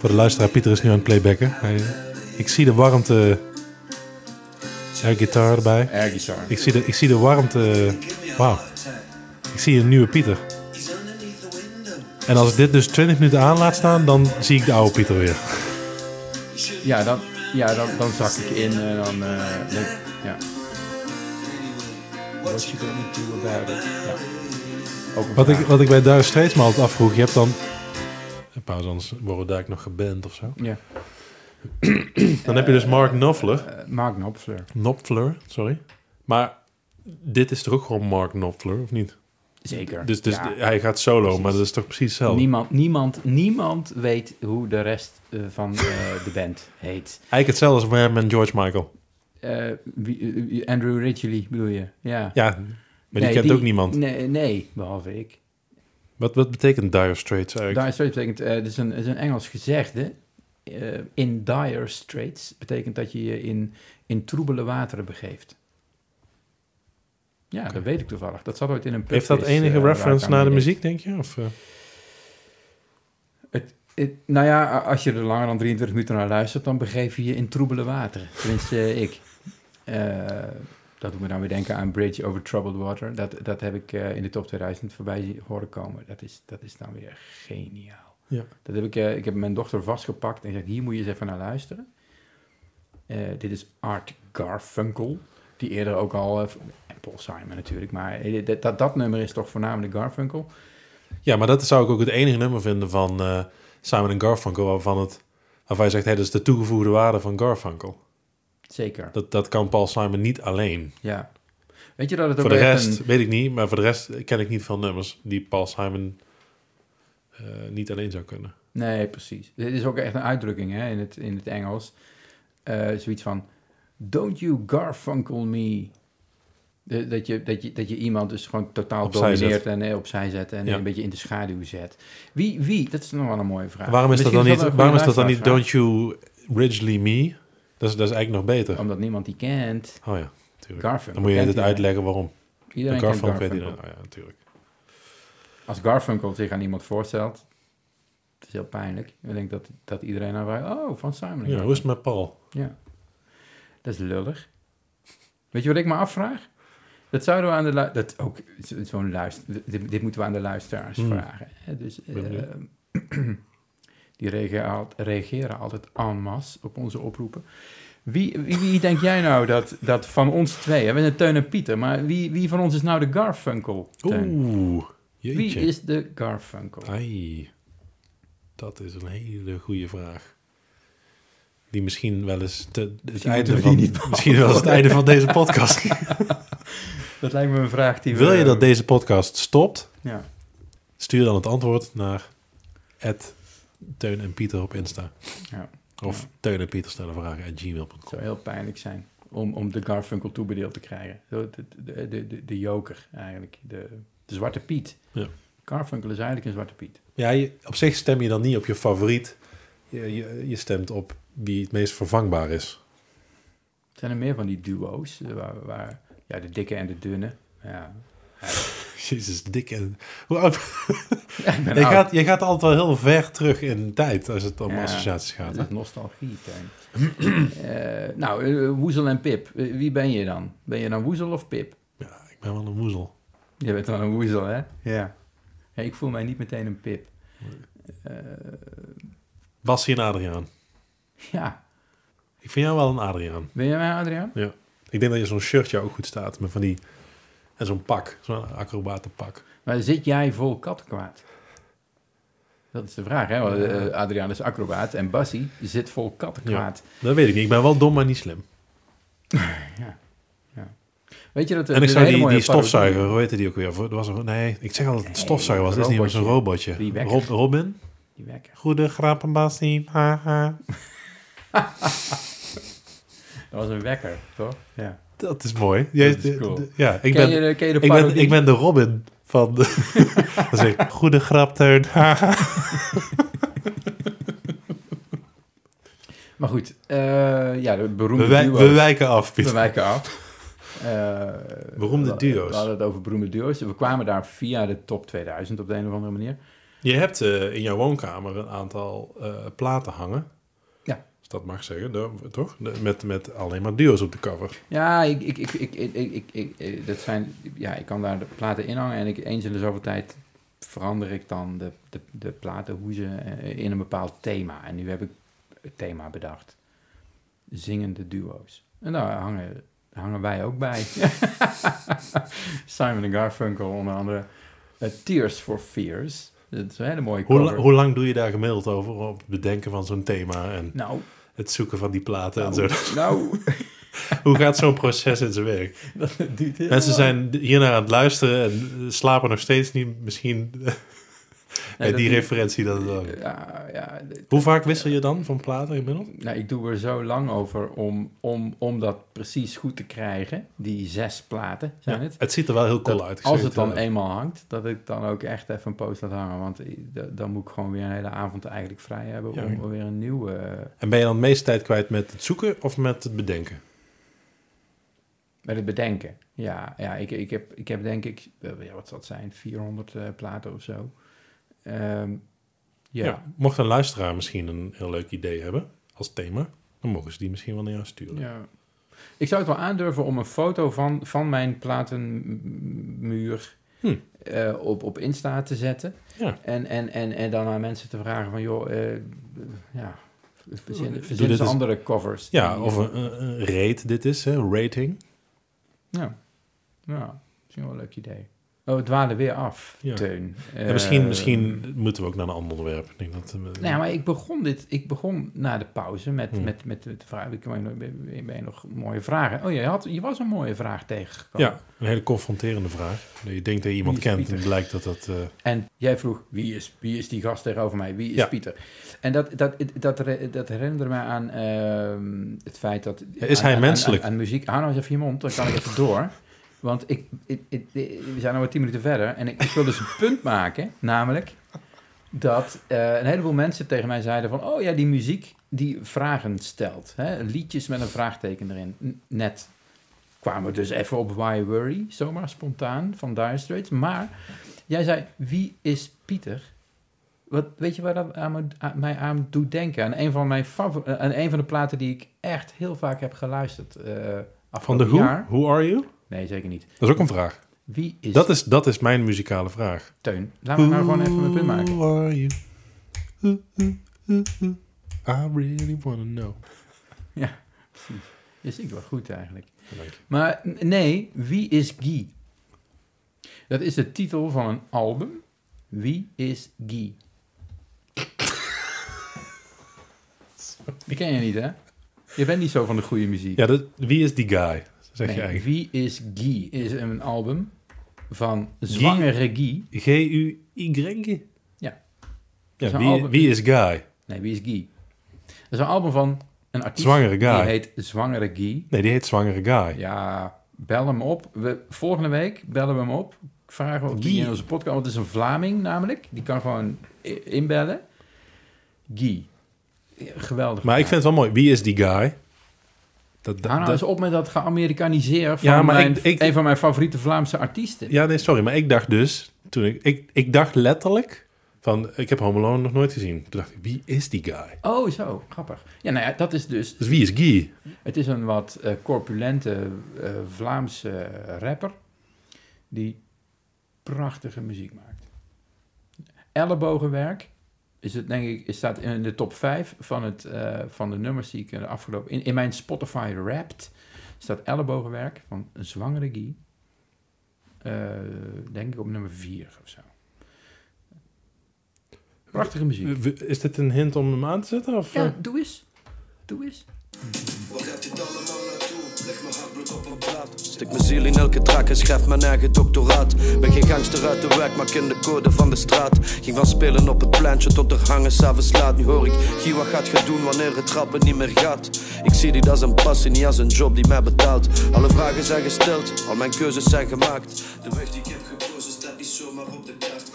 voor de luisteraar, Pieter is nu aan het playbacken. Hij, ik zie de warmte air guitar erbij. Air guitar. Ik zie de, ik zie de warmte. Wauw. Ik zie een nieuwe Pieter. En als ik dit dus 20 minuten aan laat staan, dan zie ik de oude Pieter weer. Ja, dan, ja dan, dan zak ik in en dan... eh, ja. What you gonna do about it? Ja. Ook een Wat ik, wat ik bij Dire Straits me altijd afvroeg, je hebt dan... Pauze, anders worden daar nog geband of zo. Ja. Dan heb je dus Mark Knopfler. Eh, Mark Knopfler. Knopfler, sorry. Maar dit is toch ook gewoon Mark Knopfler, of niet? Zeker. Dus, dus Ja. hij gaat solo, precies. maar dat is toch precies hetzelfde? Niemand, niemand, niemand weet hoe de rest eh, van eh, de band heet. Eigenlijk hetzelfde als Wham en George Michael. Eh, eh, Andrew Ridgely bedoel je? Ja. Ja, maar die kent ook niemand. Nee, nee, behalve ik. Wat, wat betekent Dire Straits eigenlijk? Dire Straits betekent, het is een, het is een Engels gezegde. Eh, in dire straits betekent dat je je in, in troebele wateren begeeft. Ja, dat weet ik toevallig. Dat zat ooit in een Heeft dat enige eh, reference naar de muziek, denk je? Of, eh? Het- nou ja, als je er langer dan 23 minuten naar luistert, dan begeef je je in troebele wateren. Tenminste, ik. Dat doet me dan weer denken aan Bridge Over Troubled Water. Dat, dat heb ik eh, in de top 2000 voorbij horen komen. Dat is, dat is dan weer geniaal. Ja. Dat heb ik, eh, ik heb mijn dochter vastgepakt en gezegd, hier moet je eens even naar luisteren. Eh, dit is Art Garfunkel, die eerder ook al... en Paul Simon natuurlijk, maar dat, dat, dat nummer is toch voornamelijk Garfunkel. Ja, maar dat zou ik ook het enige nummer vinden van Simon Garfunkel... waarvan, het, waarvan je zegt, hey, dat is de toegevoegde waarde van Garfunkel. Zeker, Dat, dat kan Paul Simon niet alleen. ja. Weet je dat het ook Voor de rest een- weet ik niet, maar voor de rest ken ik niet veel nummers... die Paul Simon eh, niet alleen zou kunnen. Nee, precies. Dit is ook echt een uitdrukking hè, in, het, in het Engels. Eh, zoiets van, don't you Garfunkel me. De- dat, je, dat, je, dat je iemand dus gewoon totaal Opzij domineert zet. en eh, opzij zet en Ja. een beetje in de schaduw zet. Wie, wie? Dat is nog wel een mooie vraag. waarom is dat dan niet, waarom is dat dan niet Don't You Ridgely Me? Dat is, dat is eigenlijk nog beter. Omdat niemand die kent. Oh ja, natuurlijk. Garfunkel. Dan moet je het uitleggen waarom. Iedereen De kent Garfunkel weet Garfunkel. Oh ja, natuurlijk. Als Garfunkel zich aan iemand voorstelt, het is heel pijnlijk. Ik denk dat, dat iedereen dan vraagt, oh, van Simon. Ja, hoe is het met Paul? Ja. Dat is lullig. Weet je wat ik me afvraag? Dat zouden we aan de dat ook zo- zo'n luister. Dit, dit moeten we aan de luisteraars Hmm. vragen. Hè? Dus die reageren, al- reageren altijd en masse op onze oproepen. Wie, wie, wie denk jij nou dat, dat van ons twee, we zijn Teun en Pieter, maar wie, wie van ons is nou de Garfunkel? Oeh, wie is de Garfunkel? Ai, dat is een hele goede vraag. Die misschien wel eens te, het Misschien einde van, niet misschien wel eens het einde van deze podcast. Dat lijkt me een vraag die we... Wil je dat deze podcast stopt? Ja, Stuur dan het antwoord naar Teun en Pieter op Insta. ja. Of Ja. Teun en Pieter stellen vragen at Het gmail.com. zou heel pijnlijk zijn om, om de Garfunkel toebedeeld te krijgen. Zo, De, de, de, de, de joker eigenlijk, de, de Zwarte Piet. Ja. Garfunkel is eigenlijk een Zwarte Piet. Ja, je, op zich stem je dan niet op je favoriet. Je, je, je stemt op wie het meest vervangbaar is. Zijn er meer van die duo's, waar, waar ja, de dikke en de dunne. Ja, Jezus, dik en... Hoe oud... ja ik ben Je oud. gaat, je gaat altijd wel heel ver terug in tijd als het om Ja, associaties gaat. Hè? nostalgie, Teun. Eh, nou, eh, Woezel en Pip. Eh, wie ben je dan? Ben je dan Woezel of Pip? Ja, ik ben wel een woezel. Je bent dan een Woezel, hè? Ja. ja ik voel mij niet meteen een Pip. Eh, Bassie en Adriaan. ja. Ik vind jou wel een Adriaan. Ben jij mij, Adriaan? Ik denk dat je zo'n shirtje ook goed staat. Met van die... En zo'n pak. Zo'n acrobatenpak. Maar zit jij vol kattenkwaad? Dat is de vraag, hè? Want, eh, Adriaan is acrobaat en Bassie zit vol kattenkwaad. Dat weet ik niet. Ik ben wel dom, maar niet slim. Weet je dat er en ik zou een die, stofzuiger, hoe heette die ook weer? Er was er, nee, ik zeg altijd Nee, stofzuiger was. Het is niet meer zo'n robotje. Die. Rob, Robin? Die wekker. Goede grappen, Bassie. Haha. Dat was een wekker, toch? Ja. Dat is mooi. Jij, Dat is cool. de- ja, ik ken, ben, je de, ken je de ik, ben, ik ben de Robin van... De, dan zeg ik, goede grap, Teun. Maar goed, eh, ja, de beroemde we, wij- duo's. we wijken af, We wijken af. Eh, Beroemde we- duo's. We hadden het over beroemde duo's. We kwamen daar via de top 2000 op de een of andere manier. Je hebt eh, in jouw woonkamer een aantal eh, platen hangen dat mag zeggen, toch? Met, met alleen maar duo's op de cover. Ja, ik, ik, ik, ik, ik, ik, eh, dat zijn, ja, ik kan daar de platen in hangen en ik, eens in de zoveel tijd verander ik dan de, de, de platen hoe ze eh, in een bepaald thema. En nu heb ik het thema bedacht. Zingende duo's. En daar hangen, hangen wij ook bij. Simon en Garfunkel onder andere. Eh, Tears for Fears. Dat is een hele mooie cover. Hoe, hoe lang doe je daar gemiddeld over? Op het bedenken van zo'n thema? En... Nou, het zoeken van die platen en zo? nou, nou, Hoe gaat zo'n proces in zijn werk? dat duurt heel Mensen lang. zijn hiernaar aan het luisteren en slapen nog steeds niet misschien die referentie dat het ook. Ja, ja, Hoe vaak wissel je dan van platen inmiddels? Nou, ik doe er zo lang over om, om, om dat precies goed te krijgen. Die zes platen zijn Ja, het. het ziet er wel heel cool Dat uit. Ik als het dan eenmaal hangt, dat ik dan ook echt even een post laat hangen. Want dan moet ik gewoon weer een hele avond eigenlijk vrij hebben Ja. om weer een nieuwe... En ben je dan het meeste tijd kwijt met het zoeken of met het bedenken? Met het bedenken. Ja, ja ik, ik, heb, ik heb denk ik, wat zal het zijn, 400 eh, platen of zo. Ehm, ja. Ja. Mocht een luisteraar misschien een heel leuk idee hebben als thema, dan mogen ze die misschien wel naar jou sturen. Ja. Ik zou het wel aandurven om een foto van, van mijn platenmuur Hm. eh, op, op Insta te zetten. Ja. En, en, en, en dan aan mensen te vragen van, joh, eh, ja, verzin, andere covers. Ja, die- of een, een, een rate dit is, hè, rating. Ja, ja, misschien wel een leuk idee. Oh, het dwaalde weer af, Ja. Teun. en misschien, Eh, misschien moeten we ook naar een ander onderwerp. Ik denk dat, eh, Nou ja, maar ik begon dit, ik begon na de pauze met, Hmm. met, met, met de vraag, ik ben, nog mooie vragen? Oh, je, had, je was een mooie vraag tegengekomen. ja, een hele confronterende vraag. Je denkt dat je iemand kent en blijkt dat dat... eh, En jij vroeg, wie is, wie is die gast tegenover mij? Wie is Ja. Pieter? En dat, dat, dat, dat, dat herinnerde me aan ehm, het feit dat... Is aan- hij aan- menselijk? Aan, aan muziek. Hou nou eens even je mond, dan kan ik even door. Want ik, ik, ik- ik- we zijn al tien minuten verder en ik, wil dus een punt maken, namelijk dat eh, een heleboel mensen tegen mij zeiden van... oh ja, die muziek die vragen stelt. Hè? Liedjes met een vraagteken erin. Net kwamen we dus even op Why Worry, zomaar spontaan, van Dire Straits. Maar jij zei, wie is Pieter? Wat, weet je waar dat aan me, aan, mij aan doet denken? Aan een, van mijn favor- aan een van de platen die ik echt heel vaak heb geluisterd eh van de Who? jaar. Who are you? Nee, zeker niet. Dat is ook een vraag. Wie is, Dat is, dat is mijn muzikale vraag. Teun? Laat me nou gewoon even mijn punt maken. Who are you? Who, who, who, who? I really wanna know. Je zingt wel goed eigenlijk. Dank je. Maar n- nee, wie is Guy? Dat is de titel van een album. Wie is Guy? Die ken je niet, hè? Je bent niet zo van de goede muziek. Ja, dat, wie is die guy? Zeg Nee, je eigenlijk. Wie is Guy? Is een album van zwangere Guy. G-U-Y? Ja. Ja, wie, album- wie is guy? Nee, wie is Guy? Dat is een album van een artiest. Zwangere guy. Die heet Zwangere Guy. Nee, die heet zwangere guy. Ja, bel hem op. We, volgende week bellen we hem op. Vragen we of die Guy. in onze podcast... Want het is een Vlaming namelijk. Die kan gewoon inbellen. Guy. Geweldig. Maar ik vind het wel mooi. Wie is die guy? Dat, dat, Hou nou dat- eens op met dat geamerikaniseer van Ja, maar mijn, ik- ik- een van mijn favoriete Vlaamse artiesten. ja, nee, sorry. Maar ik dacht dus... Toen ik, ik, ik dacht letterlijk... Van, ik heb Home Alone nog nooit gezien. Toen dacht ik, wie is die guy? Oh, zo. Grappig. Ja, nou ja, dat is dus... Dus wie is Guy? Het is een wat eh, corpulente eh, Vlaamse rapper die prachtige muziek maakt. Ellebogenwerk is het denk ik, is staat in de top 5 van, het, eh, van de nummers die ik de afgelopen in, in mijn Spotify Wrapped staat Ellebogenwerk van Zwangere Guy. Eh, denk ik op nummer 4 of zo. Prachtige muziek. Is dit een hint om hem aan te zetten? Of, Ja, eh? doe eens. Doe eens. Waar gaat dit allemaal naartoe? Leg mijn Stik mijn ziel in elke track en schrijf mijn eigen doctoraat. Ben geen gangster uit de wijk, maar ken de code van de straat. Ging van spelen op het pleintje tot er hangen s'avonds laat. Nu hoor ik, Guy, wat gaat je doen wanneer het trappen niet meer gaat? Ik zie dit als een passie, niet als een job die mij betaalt. Alle vragen zijn gesteld, al mijn keuzes zijn gemaakt. De weg die ik heb gekozen staat niet zomaar op de kaart.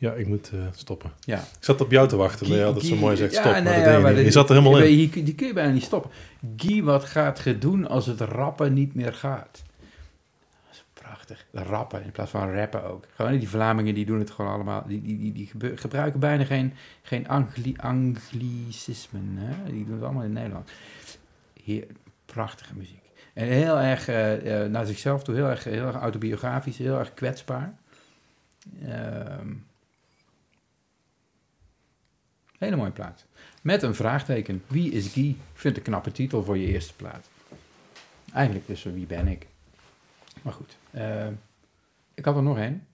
Ja, ik moet eh, stoppen. Ja. Ik zat op jou te wachten, maar je had het zo mooi zegt ja, stop. nee, maar dat ja, deed je maar zat er helemaal in. Die, die kun je bijna niet stoppen. Guy, wat gaat je doen als het rappen niet meer gaat? Dat is prachtig. Rappen in plaats van rappen ook. Gewoon die Vlamingen die doen het gewoon allemaal. Die, die, die, die gebruiken bijna geen, geen angli, anglicismen. Hè? Die doen het allemaal in Nederland. Heer, prachtige muziek. En heel erg eh, eh, naar zichzelf toe, heel erg, heel erg autobiografisch, heel erg kwetsbaar. Ehm, hele mooie plaat. Met een vraagteken. Wie is Guy? Ik vind het een knappe titel voor je eerste plaat. Eigenlijk dus wie ben ik? Maar goed. eh, ik had er nog één.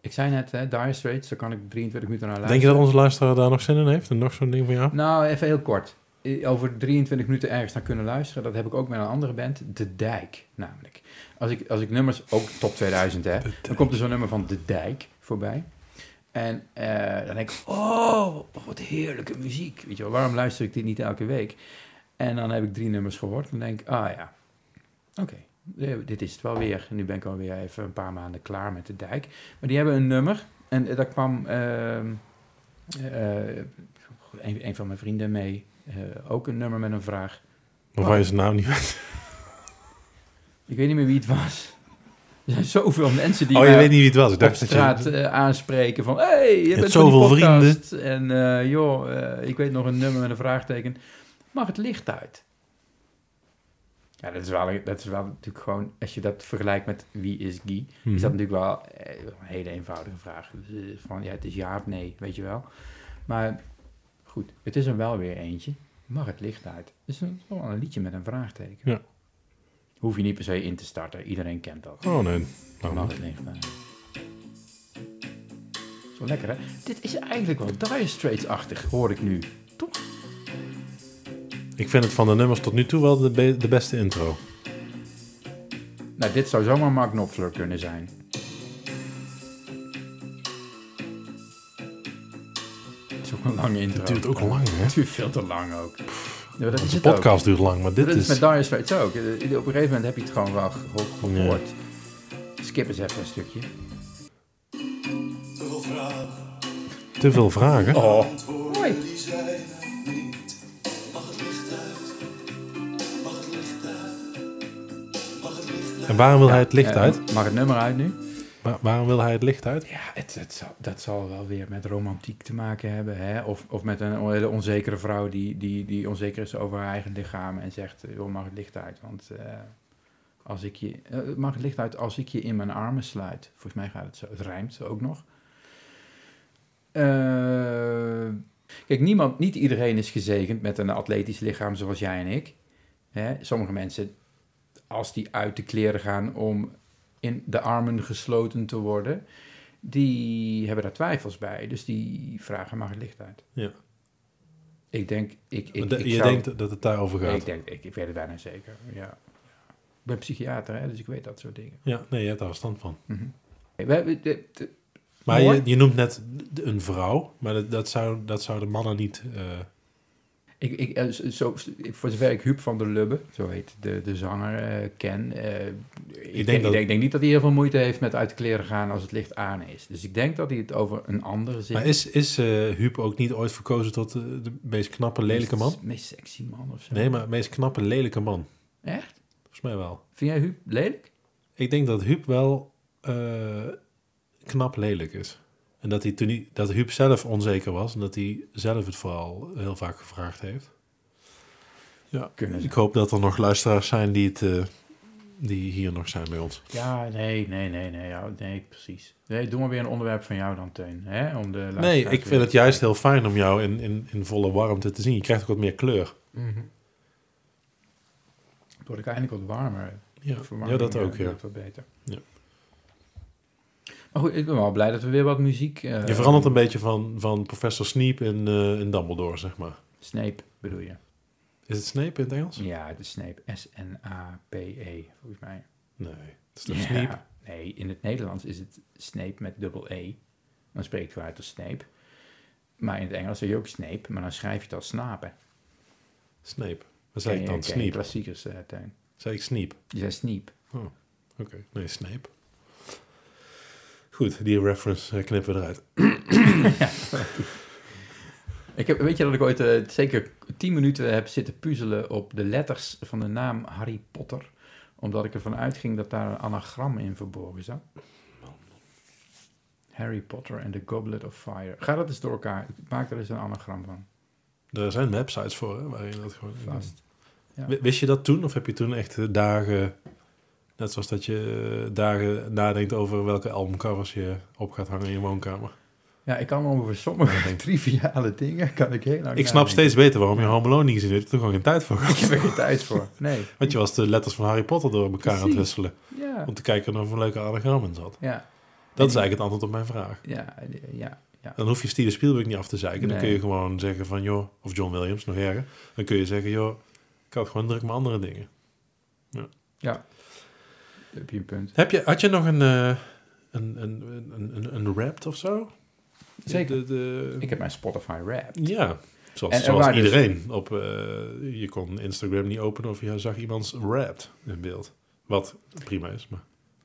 Ik zei net, hè, Dire Straits, daar kan ik 23 minuten naar luisteren. Denk je dat onze luisteraar daar nog zin in heeft? En nog zo'n ding van jou? Nou, even heel kort. Over 23 minuten ergens naar kunnen luisteren. Dat heb ik ook met een andere band. De Dijk, namelijk. Als ik, als ik nummers, ook top 2000 hè. Dan komt er zo'n nummer van De Dijk voorbij. En eh, dan denk ik, oh, wat heerlijke muziek. Weet je wel, waarom luister ik dit niet elke week? En dan heb ik drie nummers gehoord. En denk ik, ah ja, oké, eh, dit is het wel weer. En nu ben ik alweer even een paar maanden klaar met De Dijk. Maar die hebben een nummer. En eh, daar kwam ehm, eh, een, een van mijn vrienden mee. ook een nummer met een vraag. Waarvan je zijn naam niet weet. Ik weet niet meer wie het was. Er zijn zoveel mensen die oh, je weet niet wie het was. Ik op dacht dat straat je... eh, aanspreken van... hey, je bent zoveel podcast. En eh, joh, eh, ik weet nog een nummer met een vraagteken. Mag het licht uit? Ja, dat is, wel, dat is wel natuurlijk gewoon... Als je dat vergelijkt met wie is Guy... Mhm. is dat natuurlijk wel eh, een hele eenvoudige vraag. Dus, van ja, het is ja of nee, weet je wel. Maar goed, het is er wel weer eentje. Mag het licht uit? Het is een, een liedje met een vraagteken. Ja. Hoef je niet per se in te starten. Iedereen kent dat. Oh nee. Nou, Mag het uit? Zo lekker hè? Dit is eigenlijk wel Dire Straits-achtig, hoor ik nu. Toch? Ik vind het van de nummers tot nu toe wel de, be- de beste intro. Nou, dit zou zomaar Mark Knopfler kunnen zijn. Het is ook een lange intro. Het duurt ook lang, hè? Het duurt veel te lang ook. Ja, dat is ook. podcast duurt lang, maar dit dat is is... met Dire Straits ook. Eh, Op een gegeven moment heb je het gewoon wel geho- gehoord. Skip eens even een stukje. Te veel vragen, Te veel vragen. Oh, antwoorden mooi. die zijn er niet. Mag het licht uit? Mag het licht uit? Mag het licht uit? En waarom wil hij het licht Eh, uit? Mag het nummer uit nu? Wa- waarom wil hij het licht uit? Ja, het, het dat zal wel weer met romantiek te maken hebben. Hè? Of, of met een hele onzekere vrouw die, die, die onzeker is over haar eigen lichaam en zegt, joh, mag het licht uit? Want eh, als ik je, eh, mag het licht uit als ik je in mijn armen sluit? Volgens mij gaat het zo. Het rijmt ook nog. Eh, kijk, niemand, niet iedereen is gezegend met een atletisch lichaam zoals jij en ik. Hè? Sommige mensen, als die uit de kleren gaan om in de armen gesloten te worden, die hebben daar twijfels bij. Dus die vragen, mag het licht uit? Ja. Ik denk, ik, ik, Maar de- ik je zou- denkt dat het daarover gaat. ik denk, ik, ik weet het bijna zeker, ja. Ik ben psychiater, hè, dus ik weet dat soort dingen. Ja, nee, je hebt daar verstand van. Mhm. Hey, we hebben de- de- Maar je, je noemt net een vrouw, maar dat, dat, zou, dat zouden mannen niet... eh, ik, ik, eh, zo, voor zover ik Huub van der Lubbe, zo heet de, de zanger, eh, ken, eh, ik, denk, dat- ik denk, niet dat hij heel veel moeite heeft met uit de kleren gaan als het licht aan is. Dus ik denk dat hij het over een andere zin... Maar is, is Huub ook niet ooit verkozen tot de meest knappe, lelijke man? Meest, meest sexy man of zo. Nee, maar meest knappe, lelijke man. Echt? Volgens mij wel. Vind jij Huub lelijk? Ik denk dat Huub wel knap lelijk is. En dat, hij toen hij, dat Huub zelf onzeker was en dat hij zelf het vooral heel vaak gevraagd heeft. Ja, Kunnen ze. ik hoop dat er nog luisteraars zijn die, het, eh, die hier nog zijn bij ons. Ja, nee, nee, nee, nee, ja, nee, precies. Nee, doe maar weer een onderwerp van jou dan, Teun. Hè? Om de Nee, ik vind het juist heel fijn om jou in, in, in volle warmte te zien. Je krijgt ook wat meer kleur. Mhm. Het wordt ook eindelijk wat warmer. Ja, ja dat ook, ja. wordt wat beter. Ja. Maar goed, ik ben wel blij dat we weer wat muziek... eh, Je verandert een beetje van, van professor Sneep in, eh, in Dumbledore, zeg maar. Snape bedoel je? Is het Snape in het Engels? Ja, het is Snape. S-N-A-P-E, volgens mij. Nee, het is toch Ja. Sneep? Nee, in het Nederlands is het Snape met dubbel E. Dan spreekt je uit als Snape. Maar in het Engels zeg je ook Snape, maar dan schrijf je het als snapen. Snape. Wat zei ik je- dan? Sneep. klassiekers, eh Teun. Zei ik Sneep? Je zei Sneep. Oké, nee, Snape. Goed, die reference eh, knippen we eruit. Ik heb, weet je dat ik ooit eh, zeker tien minuten heb zitten puzzelen op de letters van de naam Harry Potter? Omdat ik ervan uitging dat daar een anagram in verborgen zat. Harry Potter and the Goblet of Fire. Ga dat eens door elkaar. Maak er eens een anagram van. Er zijn websites voor, hè, waarin dat gewoon... Vast. Ja. Wist je dat toen? Of heb je toen echt dagen... Net zoals dat je eh, dagen nadenkt over welke albumcovers je op gaat hangen in je woonkamer. Ja, ik kan over sommige triviale dingen kan ik heel lang Ik snap nadenken. steeds beter waarom je Home Alone niet gezien hebt. Ik heb er gewoon geen tijd voor Ik gehad. heb er geen tijd voor. Nee. Want je was de letters van Harry Potter door elkaar aan het Precies. husselen. Ja. Om te kijken of er een leuke anagram in zat. Ja. Dat is eigenlijk het antwoord op mijn vraag. Ja, ja, ja. Dan hoef je Steven Spielberg niet af te zeiken. Dan kun je gewoon zeggen van, joh... Of John Williams, nog erger. Dan kun je zeggen, joh... Ik had gewoon druk met andere dingen. Ja. Heb je een punt. Heb je, had je nog een, eh een, een, een, een, een rap of zo? Zeker. De, de, Ik heb mijn Spotify rap. Ja, zoals, En zoals dus- iedereen. Op, eh, je kon Instagram niet openen of je zag iemands rap in beeld. Wat prima is, maar...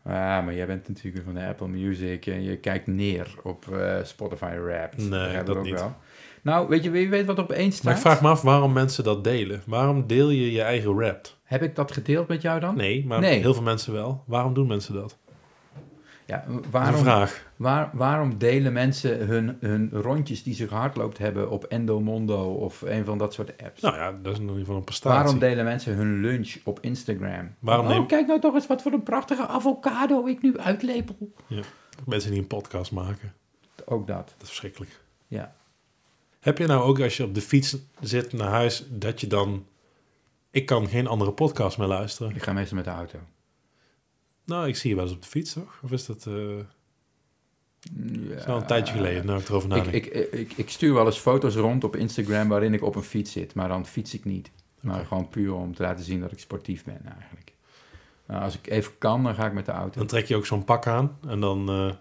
Ah, maar jij bent natuurlijk van de Apple Music en je kijkt neer op eh, Spotify rap. Nee, dat ik ook niet. Wel. Nou, weet je, wie weet wat op één staat? Maar ik vraag me af waarom mensen dat delen. Waarom deel je je eigen rap? Heb ik dat gedeeld met jou dan? Nee, maar Nee. heel veel mensen wel. Waarom doen mensen dat? Ja, Dat waarom, vraag. waar, waarom delen mensen hun, hun rondjes die ze gehardloopt hebben op Endomondo of een van dat soort apps? Nou ja, dat is in ieder geval een prestatie. Waarom delen mensen hun lunch op Instagram? Waarom oh, neem- kijk nou toch eens wat voor een prachtige avocado ik nu uitlepel. Mensen die een podcast maken. Ook dat, Dat is verschrikkelijk. ja. Heb je nou ook als je op de fiets zit naar huis, dat je dan... Ik kan geen andere podcast meer luisteren. Ik ga meestal met de auto. Nou, ik zie je wel eens op de fiets, toch? Of is dat... eh Ja. is wel een tijdje geleden, nou ik erover Ik, nadenk. ik, ik, ik stuur wel eens foto's rond op Instagram waarin ik op een fiets zit, maar dan fiets ik niet. Maar gewoon puur om te laten zien dat ik sportief ben eigenlijk. Nou, als ik even kan, dan ga ik met de auto. Dan trek je ook zo'n pak aan en dan, eh,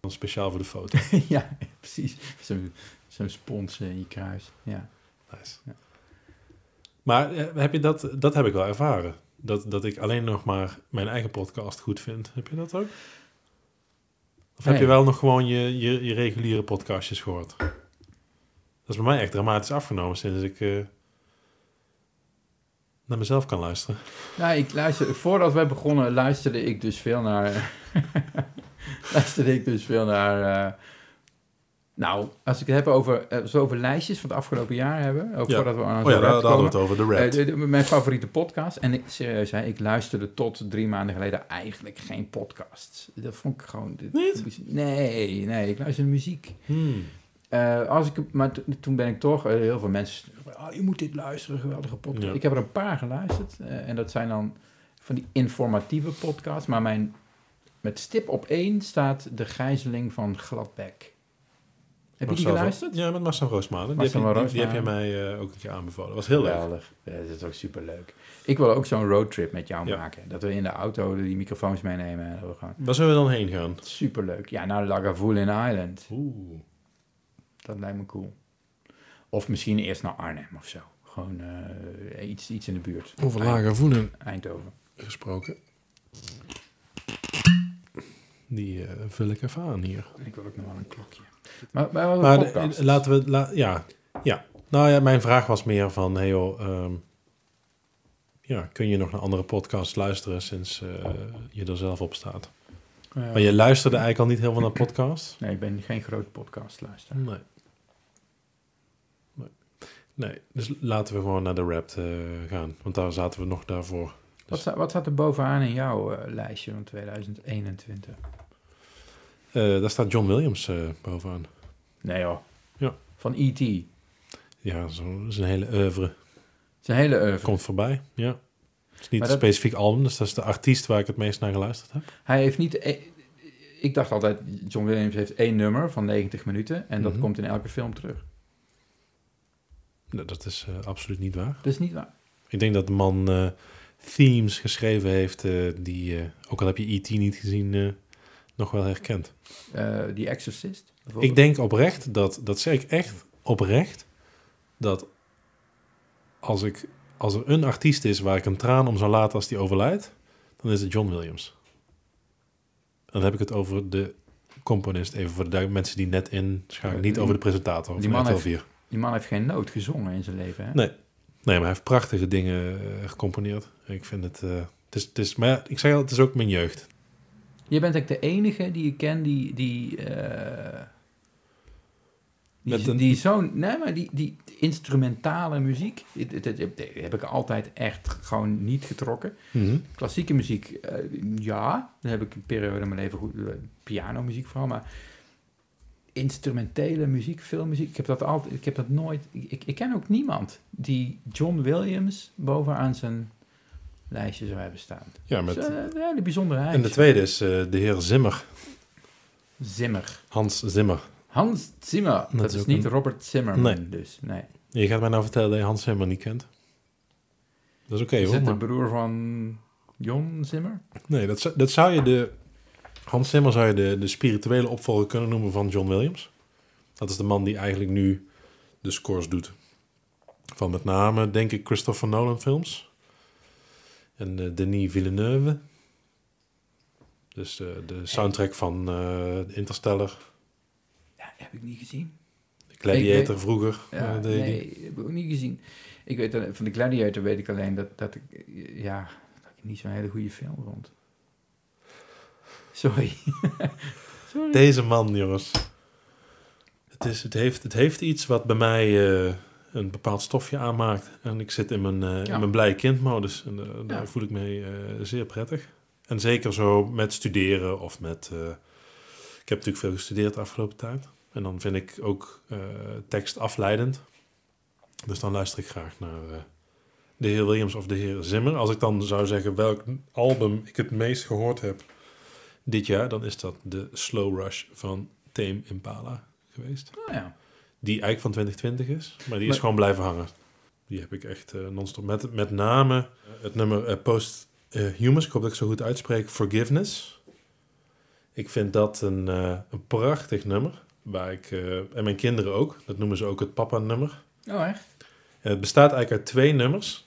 dan speciaal voor de foto. ja, precies. Zo'n zo'n spons in je kruis. Ja. Nice. Ja. Maar eh, heb je dat, dat heb ik wel ervaren. Dat, dat ik alleen nog maar mijn eigen podcast goed vind. Heb je dat ook? Of heb Nee. je wel nog gewoon je, je, je reguliere podcastjes gehoord? Dat is bij mij echt dramatisch afgenomen sinds ik eh, naar mezelf kan luisteren. Nou, ik luister, voordat wij begonnen luisterde ik dus veel naar... luisterde ik dus veel naar... eh, nou, als ik het heb over, eh, zo over lijstjes van het afgelopen jaar hebben... Ook Ja. voordat we aan Oh ja, daar, hadden we het over, de rap. Eh, de- de- mijn favoriete podcast. En ik, serieus, hè, ik luisterde tot drie maanden geleden eigenlijk geen podcasts. Dat vond ik gewoon... Niet? Nee, nee, ik luister muziek. Hmm. Eh, als ik, maar to- toen ben ik toch, heel veel mensen, oh, je moet dit luisteren, geweldige podcast. Ja. Ik heb er een paar geluisterd en dat zijn dan van die informatieve podcasts. Maar mijn, met stip op één staat De Gijzeling van Gladbeck. Heb je die Marcel- geluisterd? Ja, met Marcel Roosmalen. Die, Marcel heb je- die, die heb je Roosmalen. mij eh, ook een keer aanbevolen. Dat was heel leuk. Geweldig. Ja, dat is ook superleuk. Ik wil ook zo'n roadtrip met jou Ja. maken. Dat we in de auto die microfoons meenemen en dat we gaan. Waar zullen we dan heen gaan? Superleuk. Ja, naar Lagavulin Island. Oeh. Dat lijkt me cool. Of misschien eerst naar Arnhem of zo. Gewoon eh, iets, iets in de buurt. Over voelen Eindhoven. gesproken. Die eh, vul ik even aan hier. Ik wil ook nog wel een klokje. Maar, maar, wat Maar de- podcast? laten we... La, ja, ja. Nou ja, mijn vraag was meer van... Hey joh, ehm, ja, kun je nog naar andere podcasts luisteren sinds eh, je er zelf op staat? Maar je luisterde eigenlijk al niet heel veel naar podcasts? Nee, ik ben geen groot podcastluisteraar. Nee. nee. Nee, dus laten we gewoon naar de rap eh, gaan. Want daar zaten we nog daarvoor. Wat, wat staat er bovenaan in jouw lijstje van 2021? Eh, daar staat John Williams eh, bovenaan. Nee joh. Ja. Van E.T. Ja, zo, dat is een hele oeuvre. een hele oeuvre. Komt voorbij, ja. Het is niet Maar een dat- specifiek album, dus dat is de artiest waar ik het meest naar geluisterd heb. Hij heeft niet... e- Ik dacht altijd, John Williams heeft één nummer van 90 minuten. En dat Mhm. komt in elke film terug. Dat is eh, absoluut niet waar. Dat is niet waar. Ik denk dat de man themes geschreven heeft die, ook al heb je E.T. niet gezien, nog wel herkent. Eh The Exorcist. Ik denk oprecht, dat, dat zeg ik echt oprecht, dat als, ik, als er een artiest is waar ik een traan om zou laten als die overlijdt, dan is het John Williams. Dan heb ik het over de componist, even voor de mensen die net inschakelen, niet Die- over de presentator die man heeft- 4. Die man heeft geen noot gezongen in zijn leven. Hè? Nee. Nee, maar hij heeft prachtige dingen eh, gecomponeerd. Ik vind het, eh, het is, het is, maar ik zeg al, het is ook mijn jeugd. Je bent eigenlijk de enige die ik ken die... die eh, die, Met een- die zo'n... Nee, maar die, die instrumentale muziek... dit heb ik altijd echt gewoon niet getrokken. Klassieke muziek, eh, ja. Daar heb ik een periode in mijn leven goed... eh, pianomuziek vooral, maar... Instrumentele muziek, filmmuziek, ik heb dat altijd, ik heb dat nooit, ik, ik ken ook niemand die John Williams bovenaan zijn lijstje zou hebben staan. Ja, met, is, een hele bijzondere en de tweede is eh, de heer Zimmer. Zimmer. Hans Zimmer. Hans Zimmer. Dat, is is niet een- Robert Zimmerman, Nee. dus nee. Je gaat mij nou vertellen dat je Hans Zimmer niet kent. Dat is oké is hoor. het de broer van John Zimmer? Nee, dat, zou- dat zou je de... Hans Zimmer zou je de, de spirituele opvolger kunnen noemen van John Williams. Dat is de man die eigenlijk nu de scores doet. Van met name, denk ik, Christopher Nolan films. En eh, Denis Villeneuve. Dus eh, de soundtrack van eh, Interstellar. Ja, heb ik niet gezien. Gladiator Ik vroeger. Ja, deed die. nee, heb ik ook niet gezien. Ik weet van de Gladiator weet ik alleen dat, dat ik, ja, dat ik niet zo'n hele goede film vond. Sorry. Sorry. Deze man, jongens. Het, is, het, heeft, het heeft iets wat bij mij een bepaald stofje aanmaakt. En ik zit in mijn, Ja. in mijn blije kindmodus. En eh, daar Ja. voel ik me eh, zeer prettig. En zeker zo met studeren of met... ik heb natuurlijk veel gestudeerd de afgelopen tijd. En dan vind ik ook tekst afleidend. Dus dan luister ik graag naar de heer Williams of de heer Zimmer. Als ik dan zou zeggen welk album ik het meest gehoord heb dit jaar, dan is dat de Slow Rush van Tame Impala geweest. Oh ja. Die eigenlijk van 2020 is, maar die is Maar- gewoon blijven hangen. Die heb ik echt eh non-stop. Met, met name het nummer eh, Post eh, Humans, ik hoop dat ik zo goed uitspreek, Forgiveness. Ik vind dat een, eh, een prachtig nummer. Waar ik, eh, en mijn kinderen ook. Dat noemen ze ook het papa-nummer. Oh, echt? En het bestaat eigenlijk uit twee nummers.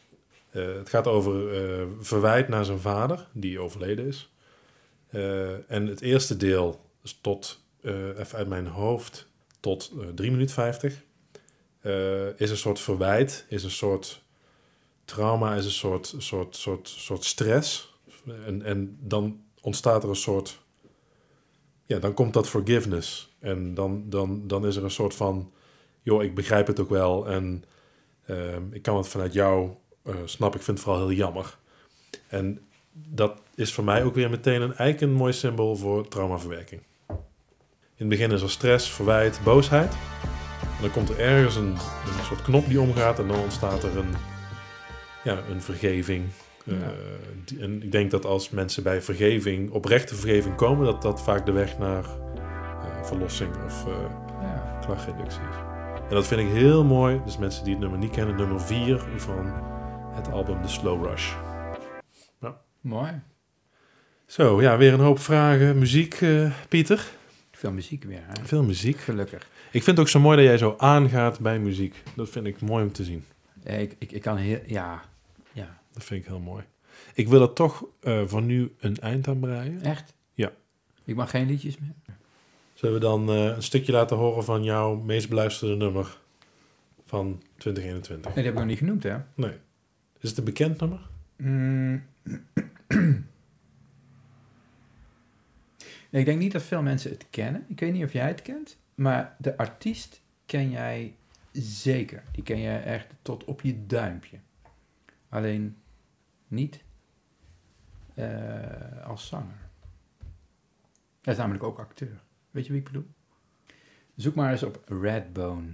Eh, het gaat over eh, verwijt naar zijn vader, die overleden is. Eh, en het eerste deel is tot, eh, even uit mijn hoofd, tot eh 3 minuten 50. eh, is een soort verwijt, is een soort trauma, is een soort, soort, soort, soort stress. En, en dan ontstaat er een soort, ja, dan komt dat forgiveness. En dan, dan, dan is er een soort van, joh, ik begrijp het ook wel en Ehm, ik kan het vanuit jou eh snap. Ik vind het vooral heel jammer. En dat is voor mij ook weer meteen een, eigenlijk een mooi symbool voor traumaverwerking. In het begin is er stress, verwijt, boosheid. En dan komt er ergens een, een soort knop die omgaat en dan ontstaat er een, ja, een vergeving. Eh, Ja. die- en ik denk dat als mensen bij vergeving, oprechte vergeving komen, dat dat vaak de weg naar eh, verlossing of eh, Ja. klachtreductie is. En dat vind ik heel mooi. Dus mensen die het nummer niet kennen, nummer 4 van het album The Slow Rush. Mooi. Zo, ja, weer een hoop vragen. Muziek, Pieter. Veel muziek weer, hè? Veel muziek. Gelukkig. Ik vind het ook zo mooi dat jij zo aangaat bij muziek. Dat vind ik mooi om te zien. Ik, ik, ik kan heel... Ja. Ja. Dat vind ik heel mooi. Ik wil er toch eh, voor nu een eind aan breien. Echt? Ja. Ik mag geen liedjes meer? Zullen we dan eh, een stukje laten horen van jouw meest beluisterde nummer van 2021? Nee, die heb ik nog niet genoemd, hè? Nee. Is het een bekend nummer? Mm. Ik denk niet dat veel mensen het kennen. Ik weet niet of jij het kent. Maar de artiest ken jij zeker. Die ken jij echt tot op je duimpje. Alleen niet eh, als zanger. Hij is namelijk ook acteur. Weet je wie ik bedoel? Zoek maar eens op Redbone.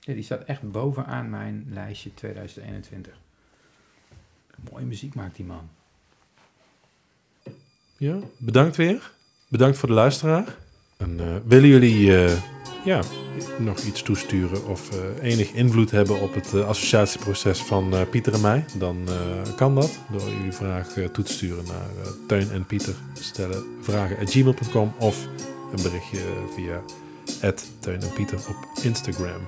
Die staat echt bovenaan mijn lijstje 2021. Mooie muziek maakt die man. Ja, bedankt weer. Bedankt voor de luisteraar. En eh, willen jullie eh, ja, nog iets toesturen of eh, enig invloed hebben op het associatieproces van Pieter en mij? Dan kan dat door jullie vraag toe te sturen naar Teun en Pieter stellen vragen at gmail.com of een berichtje via Teun en Pieter op Instagram.